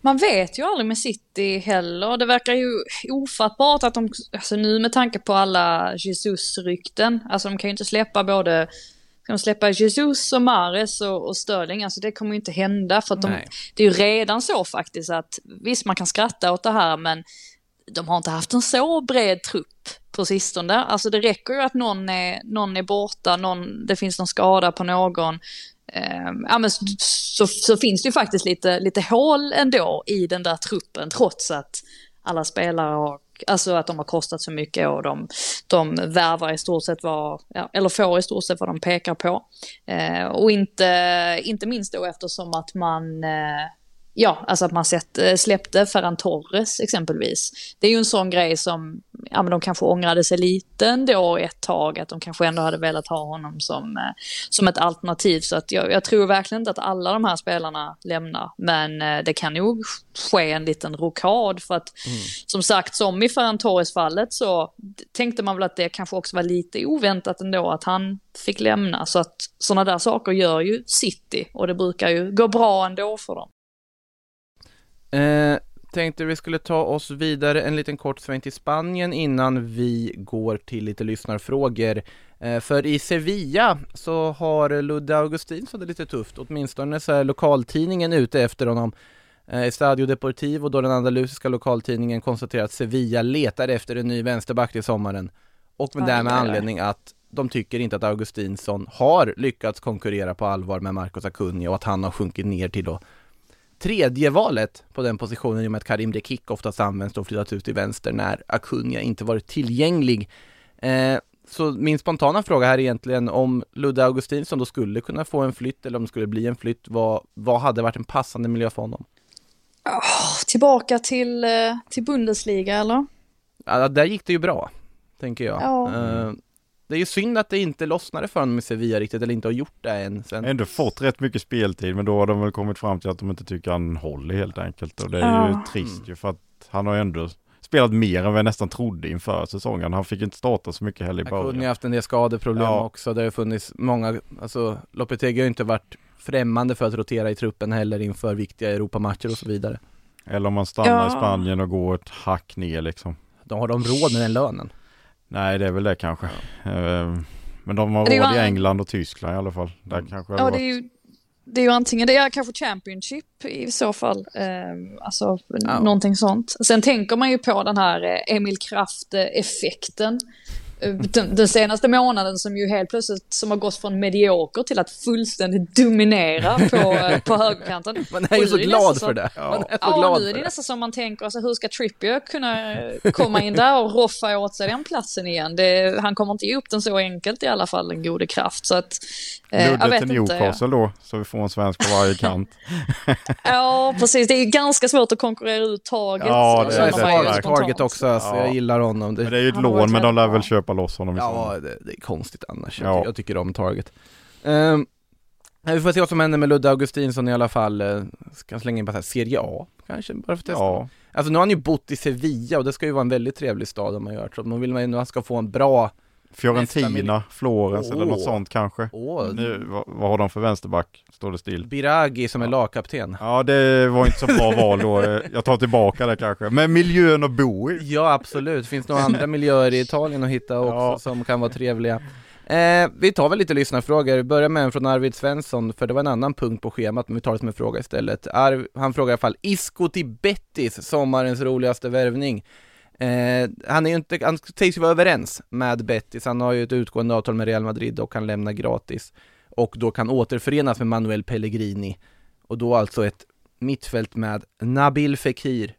[SPEAKER 4] Man vet ju aldrig med City heller. Det verkar ju ofattbart att de, alltså nu med tanke på alla Jesus-rykten, alltså de kan ju inte släppa både, ska de släppa Jesus och Mares och, och Sterling, alltså det kommer ju inte hända för att de, det är ju redan så faktiskt att visst man kan skratta åt det här men de har inte haft en så bred trupp på sistone. Alltså det räcker ju att någon är, någon är borta, någon, det finns någon skada på någon. Eh, ja, men så, så, så finns det ju faktiskt lite, lite hål ändå i den där truppen trots att alla spelare har, alltså att de har kostat så mycket och de, de värvar i stort sett vad, ja, eller får i stort sett vad de pekar på. Eh, och inte, inte minst då eftersom att man eh, ja, alltså att man sett, eh, släppte Ferran Torres exempelvis. Det är ju en sån grej som, ja men de kanske ångrade sig lite ändå ett tag, att de kanske ändå hade velat ha honom som, eh, som ett alternativ. Så att jag, jag tror verkligen inte att alla de här spelarna lämnar, men eh, det kan nog ske en liten rokad för att som sagt, som i Ferran Torres-fallet så tänkte man väl att det kanske också var lite oväntat ändå att han fick lämna. Så att sådana där saker gör ju City och det brukar ju gå bra ändå för dem.
[SPEAKER 3] Eh, tänkte vi skulle ta oss vidare en liten kort sväng till Spanien innan vi går till lite lyssnarfrågor. Eh, för i Sevilla så har Ludde Augustinsson det lite tufft, åtminstone så är lokaltidningen ute efter honom. Eh, Estadio Deportivo, då den andalusiska lokaltidningen konstaterar att Sevilla letar efter en ny vänsterback till sommaren. Och med därmed anledning att de tycker inte att Augustinsson har lyckats konkurrera på allvar med Marcos Acuna och att han har sjunkit ner till då tredje valet på den positionen i och med att Karim Dekik oftast används och flyttats ut till vänster när Acuna inte varit tillgänglig. Eh, så min spontana fråga här är egentligen om Ludde Augustinsson då skulle kunna få en flytt eller om det skulle bli en flytt, vad, vad hade varit en passande miljö för honom?
[SPEAKER 4] Åh, tillbaka till, eh, till Bundesliga eller?
[SPEAKER 3] Ja, där gick det ju bra, tänker jag.
[SPEAKER 4] Ja.
[SPEAKER 3] Eh, det är ju synd att det inte lossnade för honom i Sevilla riktigt, eller inte har gjort det än. Sen.
[SPEAKER 5] Ändå fått rätt mycket speltid men då har de väl kommit fram till att de inte tycker han håller helt enkelt. Och det är
[SPEAKER 4] Ja.
[SPEAKER 5] ju trist ju för att han har ändå spelat mer än vad jag nästan trodde inför säsongen. Han fick inte starta så mycket heller i
[SPEAKER 3] Han kunde ju
[SPEAKER 5] början.
[SPEAKER 3] haft en del skadeproblem
[SPEAKER 5] Ja.
[SPEAKER 3] också. Det har ju funnits många, alltså Lopetegui har ju inte varit främmande för att rotera i truppen heller inför viktiga Europamatcher och så vidare.
[SPEAKER 5] Eller om man stannar
[SPEAKER 4] Ja.
[SPEAKER 5] i Spanien och går ett hack ner liksom.
[SPEAKER 3] De har de råd med den lönen?
[SPEAKER 5] Nej det är väl det kanske. Eh, Men de har råd i
[SPEAKER 4] an-
[SPEAKER 5] England och Tyskland i alla fall. Där kanske
[SPEAKER 4] Ja,
[SPEAKER 5] det
[SPEAKER 4] är ju, det är ju antingen det är kanske Championship i så fall. Eh, alltså
[SPEAKER 3] Ja.
[SPEAKER 4] någonting sånt. Sen tänker man ju på den här eh, Emil Kraft-effekten. Eh, Den, den senaste månaden som ju helt plötsligt som har gått från medioker till att fullständigt dominera på, eh, på högerkanten.
[SPEAKER 3] Man är ju så glad för det. Man är så
[SPEAKER 4] Ja,
[SPEAKER 3] glad
[SPEAKER 4] nu är det nästan som man tänker, alltså, hur ska Trippier kunna komma in där och roffa åt sig den platsen igen? Det, han kommer inte ge upp den så enkelt i alla fall, den gode kraft. Så att, eh, jag
[SPEAKER 5] Ludde
[SPEAKER 4] vet
[SPEAKER 5] till
[SPEAKER 4] inte.
[SPEAKER 5] Newcastle då, så vi får en svensk på varje kant.
[SPEAKER 4] Ja, precis. Det är ganska svårt att konkurrera ut taget.
[SPEAKER 5] Ja, det är det.
[SPEAKER 3] Target också, alltså,
[SPEAKER 5] Ja.
[SPEAKER 3] jag gillar honom. Det,
[SPEAKER 5] Men det är ju ett lån, men de lär väl
[SPEAKER 4] bra.
[SPEAKER 5] Köpa loss honom i
[SPEAKER 3] ja, det, det är konstigt annars.
[SPEAKER 5] Ja.
[SPEAKER 3] Jag, ty- jag tycker om Target. Um, vi får se vad som händer med Ludde Augustinsson i alla fall. Uh, ska jag slänga in bara så här, Serie A kanske, bara för att testa.
[SPEAKER 5] Ja,
[SPEAKER 3] Alltså nu har han ju bott i Sevilla och det ska ju vara en väldigt trevlig stad om man gör så. Nu vill man ju att han ska få en bra,
[SPEAKER 5] Fiorentina. Florens eller något sånt kanske.
[SPEAKER 3] åh,
[SPEAKER 5] Nu, vad, vad har de för vänsterback? Står det still?
[SPEAKER 3] Biragi som är lagkapten.
[SPEAKER 5] Ja, det var inte så bra val då. Jag tar tillbaka det kanske. Men miljön att bo i.
[SPEAKER 3] Ja absolut, finns några andra miljöer i Italien att hitta också
[SPEAKER 5] Ja.
[SPEAKER 3] som kan vara trevliga. Eh, vi tar väl lite lyssnarfrågor, vi börjar med en från Arvid Svensson, för det var en annan punkt på schemat, men vi tar det som en fråga istället. Arv, han frågar i alla fall, Isco till Bettis, sommarens roligaste värvning. Eh, han är ju inte, han sägs ju vara överens med Bettis, han har ju ett utgående avtal med Real Madrid och kan lämna gratis. Och då kan återförenas med Manuel Pellegrini. Och då alltså ett mittfält med Nabil Fekir,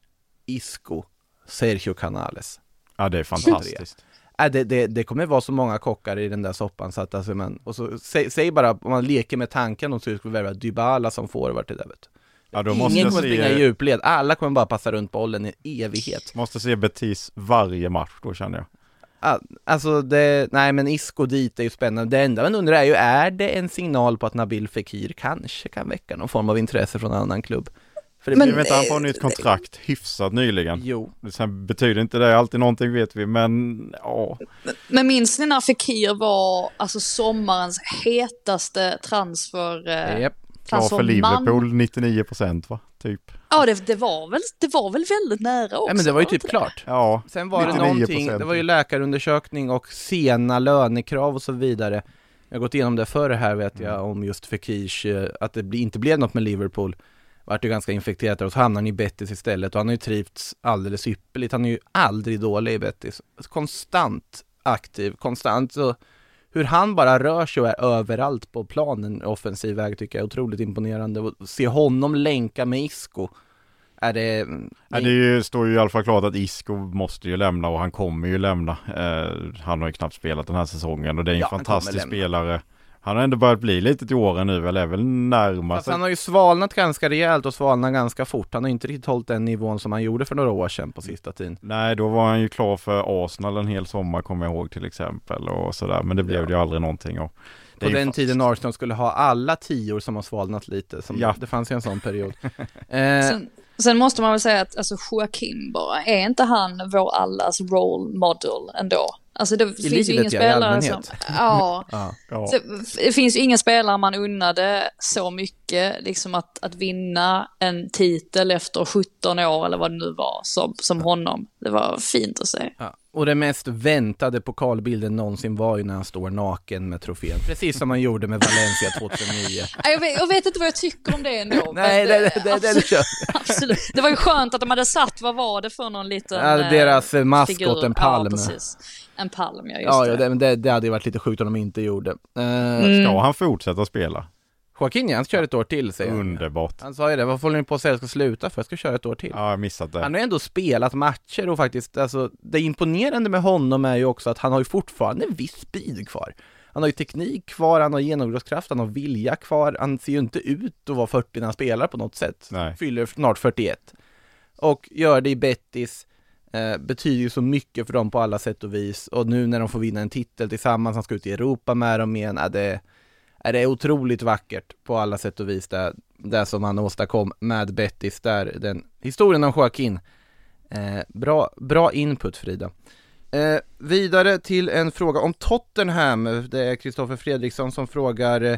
[SPEAKER 3] Isco, Sergio Canales.
[SPEAKER 5] Ja, det är fantastiskt.
[SPEAKER 3] Äh, det, det, det kommer vara så många kockar i den där soppan så att alltså, man, och så säg, säg bara om man leker med tanken om så skulle värva Dybala som forward till det vet.
[SPEAKER 5] Ja, då måste
[SPEAKER 3] Ingen
[SPEAKER 5] jag
[SPEAKER 3] kommer springa i
[SPEAKER 5] se,
[SPEAKER 3] djupled, alla kommer bara passa runt bollen i evighet.
[SPEAKER 5] måste se Betis varje match då känner jag.
[SPEAKER 3] Alltså det, nej men Isco dit är ju spännande. Det enda man undrar är ju, är det en signal på att Nabil Fekir kanske kan väcka någon form av intresse från en annan klubb? För det
[SPEAKER 4] Men-
[SPEAKER 5] vet inte, han får nytt kontrakt hyfsat nyligen.
[SPEAKER 3] Jo,
[SPEAKER 5] Sen betyder inte det alltid någonting vet vi, men ja.
[SPEAKER 4] Men minns ni när Fekir var alltså sommarens hetaste transfer? Eh,
[SPEAKER 3] Japp.
[SPEAKER 5] Klar för? Liverpool 99% va? Typ.
[SPEAKER 4] Ja, det, det, var väl, det var väl väldigt nära också?
[SPEAKER 3] Nej men det var ju typ klart.
[SPEAKER 5] Ja,
[SPEAKER 3] Sen var det
[SPEAKER 5] 99%.
[SPEAKER 3] någonting, det var ju läkarundersökning och sena lönekrav och så vidare. Jag har gått igenom det förr här vet jag
[SPEAKER 5] Mm.
[SPEAKER 3] om just Fekirs, eh, att det inte blev något med Liverpool. Vart ju ganska infekterat där och så hamnade han i Betis istället och han har ju trivts alldeles ypperligt. Han är ju aldrig dålig i Betis. Konstant aktiv, konstant så hur han bara rör sig och är överallt på planen offensiv väg tycker jag är otroligt imponerande. Och se honom länka med Isco är det...
[SPEAKER 5] Ja, det ju, står ju i alla fall klart att Isco måste ju lämna och han kommer ju lämna. Eh, han har ju knappt spelat den här säsongen och det är en
[SPEAKER 3] Ja,
[SPEAKER 5] fantastisk spelare. Han har ändå börjat bli lite till åren nu väl, är väl närmare
[SPEAKER 3] Fast
[SPEAKER 5] sig.
[SPEAKER 3] han har ju svalnat ganska rejält och svalnat ganska fort. Han har inte riktigt hållit den nivån som han gjorde för några år sedan på sista tiden.
[SPEAKER 5] Nej, då var han ju klar för Arsenal en hel sommar kommer jag ihåg till exempel och sådär. Men det blev det ju aldrig någonting av.
[SPEAKER 3] På den
[SPEAKER 5] fast-
[SPEAKER 3] tiden Arsenal skulle ha alla tior som har svalnat lite. Som
[SPEAKER 5] Ja.
[SPEAKER 3] Det fanns ju en sån period. eh,
[SPEAKER 4] Sen, sen måste man väl säga att alltså, Joakim bara, är inte han vår allas role model ändå? Alltså det finns ju ingen
[SPEAKER 3] ja,
[SPEAKER 4] spelare som... Ja.
[SPEAKER 3] ja.
[SPEAKER 5] Ja.
[SPEAKER 4] Så, det finns ju ingen spelare man unnade så mycket, liksom att, att vinna en titel efter 17 år eller vad det nu var, som, som honom. Det var fint att se.
[SPEAKER 3] Ja. Och det mest väntade pokalbilden någonsin var ju när han står naken med trofén. Precis som han gjorde med Valencia 2009.
[SPEAKER 4] Nej, Jag vet, jag vet inte vad jag tycker om det ändå.
[SPEAKER 3] Nej, det, det, det, det,
[SPEAKER 4] absolut,
[SPEAKER 3] kör.
[SPEAKER 4] absolut. Det var ju skönt att de hade satt, vad var det för någon liten
[SPEAKER 3] Ja, deras, eh, maskot, en palm.
[SPEAKER 4] Ja, precis. En palm, ja just
[SPEAKER 3] Ja,
[SPEAKER 4] det.
[SPEAKER 3] ja det, det, det hade ju varit lite sjukt om de inte gjorde. Eh,
[SPEAKER 4] Mm.
[SPEAKER 5] Ska han fortsätta spela?
[SPEAKER 3] Joaquin, ja, han kör ett år till säger han.
[SPEAKER 5] Underbart.
[SPEAKER 3] Han sa ju det, varför håller ni på att säga att jag ska sluta för? Jag ska köra ett år till.
[SPEAKER 5] Ja, jag missat det.
[SPEAKER 3] Han har ju ändå spelat matcher och faktiskt, alltså det imponerande med honom är ju också att han har ju fortfarande en viss speed kvar. Han har ju teknik kvar, han har genombrottskraft, han har vilja kvar, han ser ju inte ut att vara 40 när han spelar på något sätt.
[SPEAKER 5] Nej.
[SPEAKER 3] Fyller snart 41. Och gör det i Bettis, eh, betyder ju så mycket för dem på alla sätt och vis. Och nu när de får vinna en titel tillsammans, han ska ut i Europa med dem igen, är det, är det otroligt vackert på alla sätt och vis det, det som han åstadkom med Bettis där, den historien om Joaquin. Eh, bra, bra input Frida. Eh, vidare till en fråga om Tottenham. Det är Kristoffer Fredriksson som frågar eh,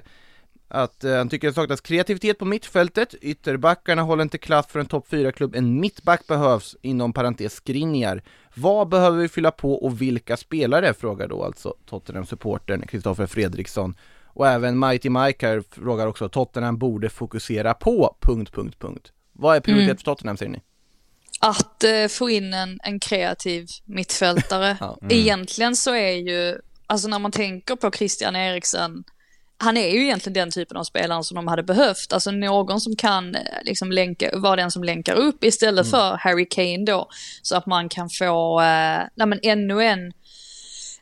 [SPEAKER 3] att eh, han tycker det saknas kreativitet på mittfältet. Ytterbackarna håller inte klass för en topp 4-klubb. En mittback behövs, inom parentes Skriniar. Vad behöver vi fylla på och vilka spelare? Frågar då alltså Tottenham-supportern Kristoffer Fredriksson. Och även Mighty Mike här frågar också Tottenham borde fokusera på... Punkt, punkt, punkt. Vad är prioritet
[SPEAKER 4] Mm.
[SPEAKER 3] för Tottenham säger ni?
[SPEAKER 4] Att eh, få in en, en kreativ mittfältare.
[SPEAKER 3] Ja.
[SPEAKER 4] Egentligen så är ju, alltså när man tänker på Christian Eriksen, han är ju egentligen den typen av spelare som de hade behövt. Alltså någon som kan eh, liksom länka, vara den som länkar upp istället för Harry Kane då. Så att man kan få, eh, nej men ännu en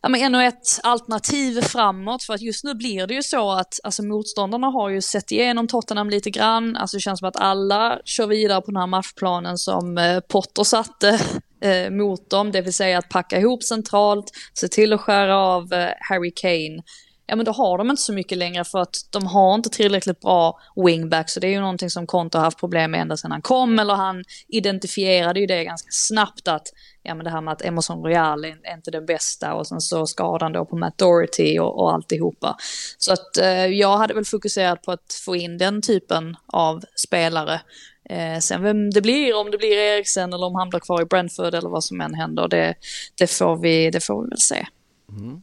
[SPEAKER 4] ja, men ännu ett alternativ framåt. För att just nu blir det ju så att alltså, motståndarna har ju sett igenom Tottenham lite grann. Alltså det känns som att alla kör vidare på den här matchplanen som eh, Potter satte eh, mot dem. Det vill säga att packa ihop centralt, se till att skära av eh, Harry Kane. Ja men då har de inte så mycket längre för att de har inte tillräckligt bra wingbacks. Så det är ju någonting som Konto har haft problem med ända sedan han kom. Eller han identifierade ju det ganska snabbt att ja men det här med att Emerson Royal är, inte den bästa och sen så skadan då på Matt Doherty och, och alltihopa. Så att eh, jag hade väl fokuserat på att få in den typen av spelare. Eh, sen vem det blir, om det blir Eriksen eller om han blir kvar i Brentford eller vad som än händer, det, det, får, vi, det får vi väl se. Mm.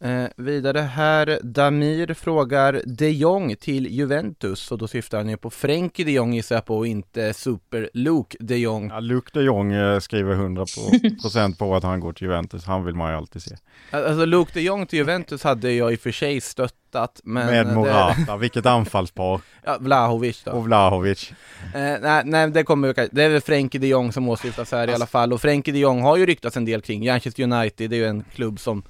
[SPEAKER 3] Eh, vidare här, Damir frågar de Jong till Juventus och då syftar han ju på Frenkie de Jong gissar jag på och inte Super Luke de Jong.
[SPEAKER 5] Ja, Luke de Jong eh, skriver 100% procent på att han går till Juventus. Han vill man ju alltid se.
[SPEAKER 3] Alltså Luke de Jong till Juventus hade jag i och för sig stöttat men
[SPEAKER 5] Med
[SPEAKER 3] det-
[SPEAKER 5] Morata, vilket anfallspar.
[SPEAKER 3] Ja, Vlahovic då.
[SPEAKER 5] Och Vlahovic.
[SPEAKER 3] Eh, nej, nej, det kommer det är väl Frenkie de Jong som åsyftas här i alla fall och Frenkie de Jong har ju ryktats en del kring Manchester United, det är ju en klubb som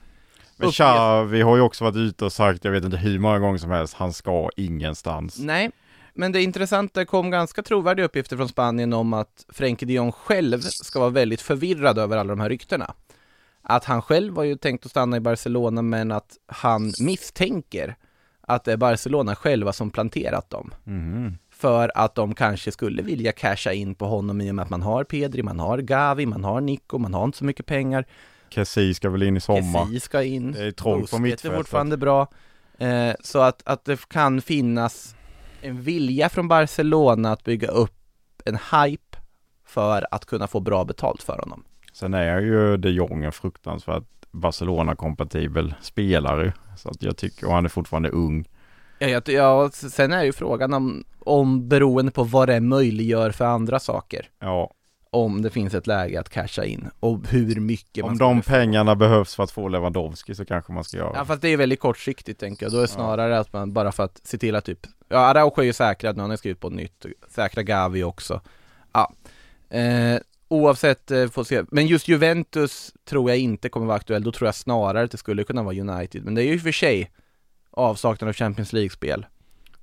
[SPEAKER 5] Men
[SPEAKER 3] uppges-
[SPEAKER 5] Xavi har ju också varit ute och sagt, jag vet inte hur många gånger som helst, han ska ingenstans.
[SPEAKER 3] Nej, men det är intressant, det kom ganska trovärdiga uppgifter från Spanien om att Frenkie de Jong själv ska vara väldigt förvirrad över alla de här ryktena. Att han själv var ju tänkt att stanna i Barcelona men att han misstänker att det är Barcelona själva som planterat dem.
[SPEAKER 5] Mhm.
[SPEAKER 3] För att de kanske skulle vilja casha in på honom i och med att man har Pedri, man har Gavi, man har Nico, man har inte så mycket pengar.
[SPEAKER 5] Kessie ska väl in i sommar.
[SPEAKER 3] Kessie ska in.
[SPEAKER 5] Det är trångt på
[SPEAKER 3] Busquets är
[SPEAKER 5] mittfältet.
[SPEAKER 3] fortfarande bra. Eh, så att, att det kan finnas en vilja från Barcelona att bygga upp en hype för att kunna få bra betalt för honom.
[SPEAKER 5] Sen är ju de Jong en fruktansvärt Barcelona-kompatibel spelare. Så att jag tycker, och han är fortfarande ung.
[SPEAKER 3] Ja, jag- ja, sen är ju frågan om, om beroende på vad det möjliggör för andra saker.
[SPEAKER 5] Ja,
[SPEAKER 3] Om det finns ett läge att casha in och hur mycket
[SPEAKER 5] om de pengarna behövs för att få Lewandowski så kanske man ska göra.
[SPEAKER 3] Ja fast det är väldigt kortsiktigt tänker jag, då är det snarare att man bara för att se till att typ Ja Araujo är ju säkrad nu, han har skrivit på nytt, säkra Gavi också. Ja. Eh, Oavsett, eh, får se, men just Juventus tror jag inte kommer vara aktuell, då tror jag snarare att det skulle kunna vara United, men det är ju för sig avsaknad av Champions League-spel.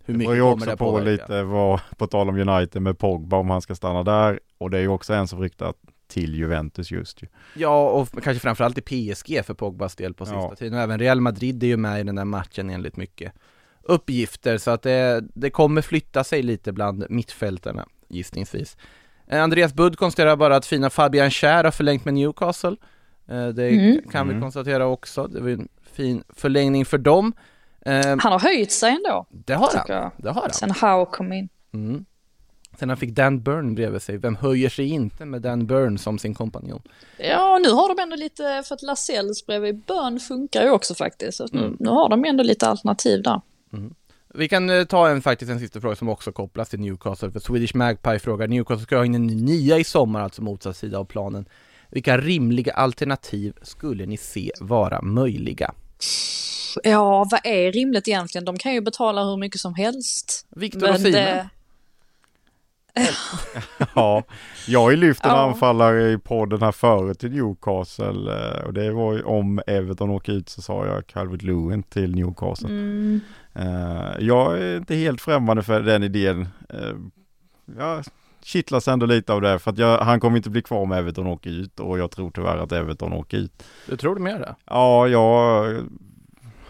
[SPEAKER 3] Hur
[SPEAKER 5] Det
[SPEAKER 3] mycket
[SPEAKER 5] beror ju
[SPEAKER 3] kommer
[SPEAKER 5] också
[SPEAKER 3] det
[SPEAKER 5] på
[SPEAKER 3] påverka?
[SPEAKER 5] lite vad, på tal om United med Pogba om han ska stanna där. Och det är ju också en som ryktar till Juventus just ju.
[SPEAKER 3] Ja, och kanske framförallt i PSG för Pogbas del på sista
[SPEAKER 5] Ja.
[SPEAKER 3] tiden. Och även Real Madrid är ju med i den där matchen enligt mycket uppgifter. Så att det, det kommer flytta sig lite bland mittfältarna, gissningsvis. Eh, Andreas Budd konstaterar bara att fina Fabian Schär har förlängt med Newcastle. Eh, Det
[SPEAKER 4] Mm.
[SPEAKER 3] kan vi
[SPEAKER 5] Mm.
[SPEAKER 3] konstatera också. Det var ju en fin förlängning för dem. Eh,
[SPEAKER 4] Han har höjt sig ändå,
[SPEAKER 3] Det har han.
[SPEAKER 4] jag.
[SPEAKER 3] Det har han.
[SPEAKER 4] Sen Howe kom in.
[SPEAKER 3] Mm. Sen han fick Dan Burn bredvid sig. Vem höjer sig inte med Dan Burn som sin kompanjon?
[SPEAKER 4] Ja, nu har de ändå lite, för att Lasells bredvid Bön funkar ju också faktiskt. Så
[SPEAKER 3] Mm.
[SPEAKER 4] nu har de ändå lite alternativ där.
[SPEAKER 3] Vi kan eh, ta en faktiskt en sista fråga som också kopplas till Newcastle. För Swedish Magpie frågar, Newcastle ska ha in en ny nia i sommar, alltså motsatt sida av planen. Vilka rimliga alternativ skulle ni se vara möjliga?
[SPEAKER 4] Ja, vad är rimligt egentligen? De kan ju betala hur mycket som helst.
[SPEAKER 3] Victor
[SPEAKER 4] Men
[SPEAKER 3] Osimhen?
[SPEAKER 4] det-
[SPEAKER 5] Ja, jag har ju lyft en
[SPEAKER 4] Ja.
[SPEAKER 5] anfallare i podden här förut till Newcastle eh, och det var ju om Everton åker ut så sa jag Calvert Lewin till Newcastle.
[SPEAKER 4] Mm,
[SPEAKER 5] Eh, jag är inte helt främmande för den idén. Jag kittlas ändå lite av det för att jag, han kommer inte bli kvar om Everton åker ut och jag tror tyvärr att Everton åker ut.
[SPEAKER 3] Du tror du mer det?
[SPEAKER 5] Ja, jag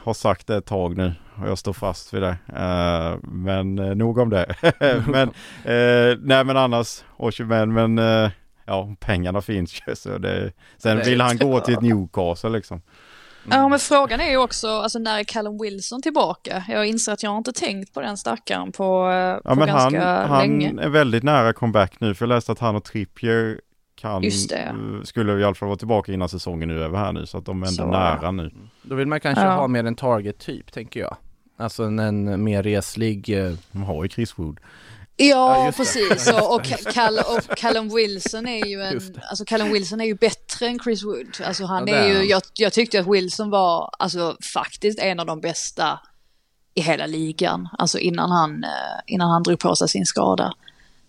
[SPEAKER 5] har sagt det ett tag nu och jag står fast vid det. Eh, men eh, nog om det. men eh, nej men annars, Osimhen men eh, ja pengarna finns ju så det, Sen
[SPEAKER 3] Det-
[SPEAKER 5] vill han gå till ett Newcastle liksom.
[SPEAKER 4] Ja, men frågan är ju också, alltså när är Callum Wilson tillbaka? Jag inser att jag har inte tänkt på den stackaren på,
[SPEAKER 5] Ja
[SPEAKER 4] på
[SPEAKER 5] men han,
[SPEAKER 4] ganska
[SPEAKER 5] han
[SPEAKER 4] länge.
[SPEAKER 5] är väldigt nära comeback nu för jag läste att han och Trippier kan,
[SPEAKER 4] Just det.
[SPEAKER 5] eh, skulle i alla fall vara tillbaka innan säsongen nu är över här nu så att de är ändå
[SPEAKER 4] Så.
[SPEAKER 5] nära nu.
[SPEAKER 3] Då vill man kanske
[SPEAKER 4] Ja.
[SPEAKER 3] ha mer en target-typ, tänker jag. Alltså en, en mer reslig... eh,
[SPEAKER 5] De har ju Chris Wood.
[SPEAKER 3] Ja,
[SPEAKER 4] Ja, precis. Och, och, Cal, och Callum Wilson är ju en, alltså Callum Wilson är ju bättre än Chris Wood. Alltså han
[SPEAKER 3] Ja,
[SPEAKER 4] är ju, jag, jag tyckte att Wilson var, alltså faktiskt en av de bästa i hela ligan. Alltså innan han, eh, innan han drog på sig sin skada.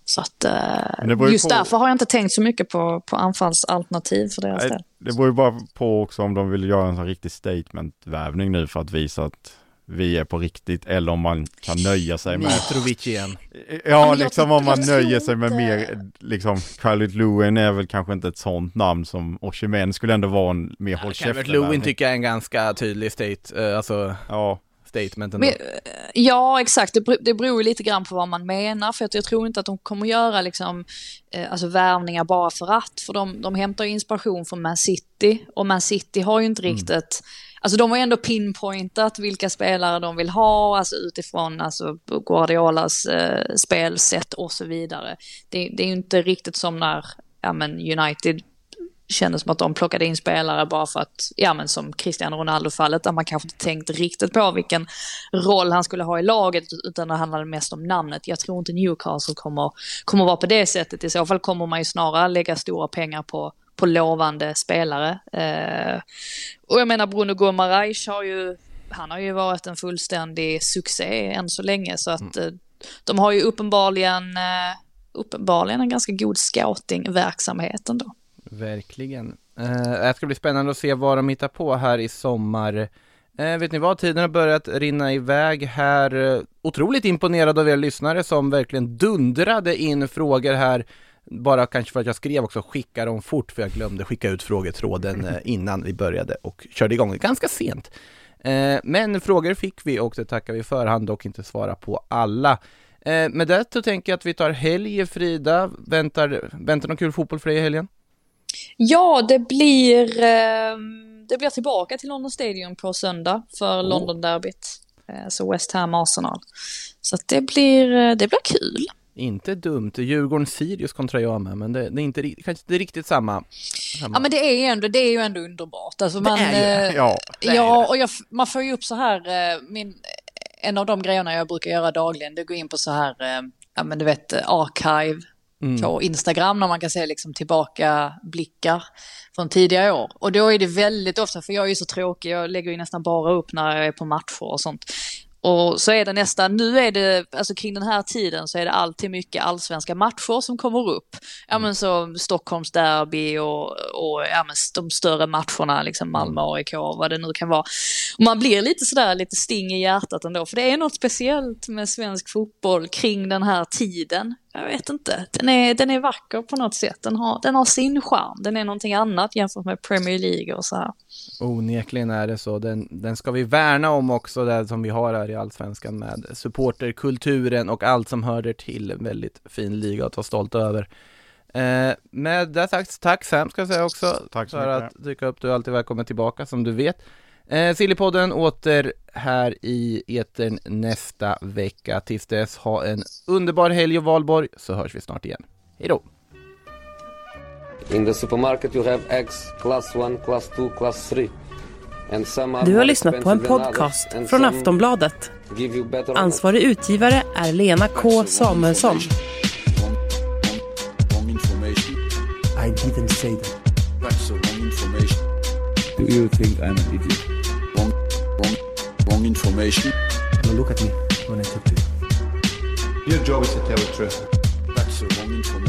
[SPEAKER 4] Så att eh, just
[SPEAKER 5] på-
[SPEAKER 4] därför har jag inte tänkt så mycket på, på anfallsalternativ för deras del.
[SPEAKER 5] Det beror ju bara på också om de vill göra en sån riktig statement-värvning nu för att visa att vi är på riktigt eller om man kan nöja sig med
[SPEAKER 3] Mitrovic igen.
[SPEAKER 5] Ja,
[SPEAKER 4] jag-
[SPEAKER 5] liksom om man nöjer sig med
[SPEAKER 4] inte-
[SPEAKER 5] mer, liksom, Khalid Lewin är väl kanske inte ett sånt namn som Oshimen skulle ändå vara en mer håll käften
[SPEAKER 3] Lewin tycker jag är en ganska tydlig state, eh, alltså
[SPEAKER 5] Ja,
[SPEAKER 3] statement ändå.
[SPEAKER 4] Men, ja, exakt. Det, det beror lite grann på vad man menar. För att jag tror inte att de kommer göra liksom, eh, alltså värvningar bara för att. För de, de hämtar inspiration från Man City. Och Man City har ju inte riktigt... Alltså de har ju ändå pinpointat vilka spelare de vill ha, alltså utifrån alltså, Guardiolas eh, spelsätt och så vidare. Det, det är ju inte riktigt som när ja, men United kändes som att de plockade in spelare bara för att, ja men som Cristiano Ronaldo-fallet, där man kanske inte tänkt riktigt på vilken roll han skulle ha i laget, utan det handlade mest om namnet. Jag tror inte Newcastle kommer, kommer vara på det sättet. I så fall kommer man ju snarare lägga stora pengar på, på lovande spelare. Eh, och jag menar Bruno Gomareis har ju, han har ju varit en fullständig succé än så länge, så att eh, de har ju uppenbarligen, eh, uppenbarligen en ganska god scoutingverksamhet ändå.
[SPEAKER 3] Verkligen. Eh, det ska bli spännande att se vad de hittar på här i sommar. Eh, vet ni vad, tiden har börjat rinna iväg här. Eh, otroligt imponerad av er lyssnare som verkligen dundrade in frågor här. Bara kanske för att jag skrev också, skicka dem fort för jag glömde skicka ut frågetråden innan vi började och körde igång ganska sent. Men frågor fick vi och det tackar vi för, han dock inte svara på alla. Med det så tänker jag att vi tar helg, Frida. Väntar, väntar någon kul fotboll för dig i helgen?
[SPEAKER 4] Ja, det blir, eh, det blir tillbaka till London Stadium på söndag för London-derbyt. Eh, så West Ham Arsenal. Så det blir, eh, det blir kul.
[SPEAKER 3] Inte dumt. Djurgården-Sirius kontra jag med, men det, det är inte, kanske inte riktigt samma. samma.
[SPEAKER 4] Ja men det är ju ändå, det är ju ändå underbart. Alltså man,
[SPEAKER 3] är ju-
[SPEAKER 4] eh,
[SPEAKER 5] ja.
[SPEAKER 4] ja och jag, man får ju upp så här, eh, min, en av de grejerna jag brukar göra dagligen, det är att gå in på så här, eh, ja men du vet, eh, på Instagram när man kan se liksom tillbaka blickar från tidigare år. Och då är det väldigt ofta, för jag är ju så tråkig, jag lägger ju nästan bara upp när jag är på matcher och sånt. Och så är det nästan, nu är det, alltså kring den här tiden så är det alltid mycket allsvenska matcher som kommer upp. Ja men så Stockholms derby och, och ja, men de större matcherna, liksom Malmö, AIK, vad det nu kan vara. Och man blir lite sådär, lite sting i hjärtat ändå, för det är något speciellt med svensk fotboll kring den här tiden. Jag vet inte, den är, den är vacker på något sätt, den har, den har sin charm, den är någonting annat jämfört med Premier League och så här.
[SPEAKER 3] Onekligen är det så. Den, den ska vi värna om också, det som vi har här i Allsvenskan med supporterkulturen och allt som hör till. En väldigt fin liga att vara stolt över. Eh, med det sagt, tack Sam ska jag säga också.
[SPEAKER 5] Tack så
[SPEAKER 3] för
[SPEAKER 5] mycket.
[SPEAKER 3] att dyka upp. Du är alltid välkommen tillbaka som du vet. Eh, Sillypodden åter här i etern nästa vecka. Tills dess, ha en underbar helg och valborg så hörs vi snart igen. Hej då!
[SPEAKER 6] In the supermarket you have eggs class 1, class 2, class 3. And some are
[SPEAKER 7] Du har lyssnat på en podcast från Aftonbladet. Ansvarig utgivare är Lena K Samuelsson.
[SPEAKER 8] I didn't say that.
[SPEAKER 2] That's the wrong information.
[SPEAKER 9] Do you think I'm an idiot?
[SPEAKER 2] Wrong, wrong, wrong information.
[SPEAKER 8] Now look at me when I talk to you.
[SPEAKER 10] Your job is to tell the truth.
[SPEAKER 2] That's the wrong information.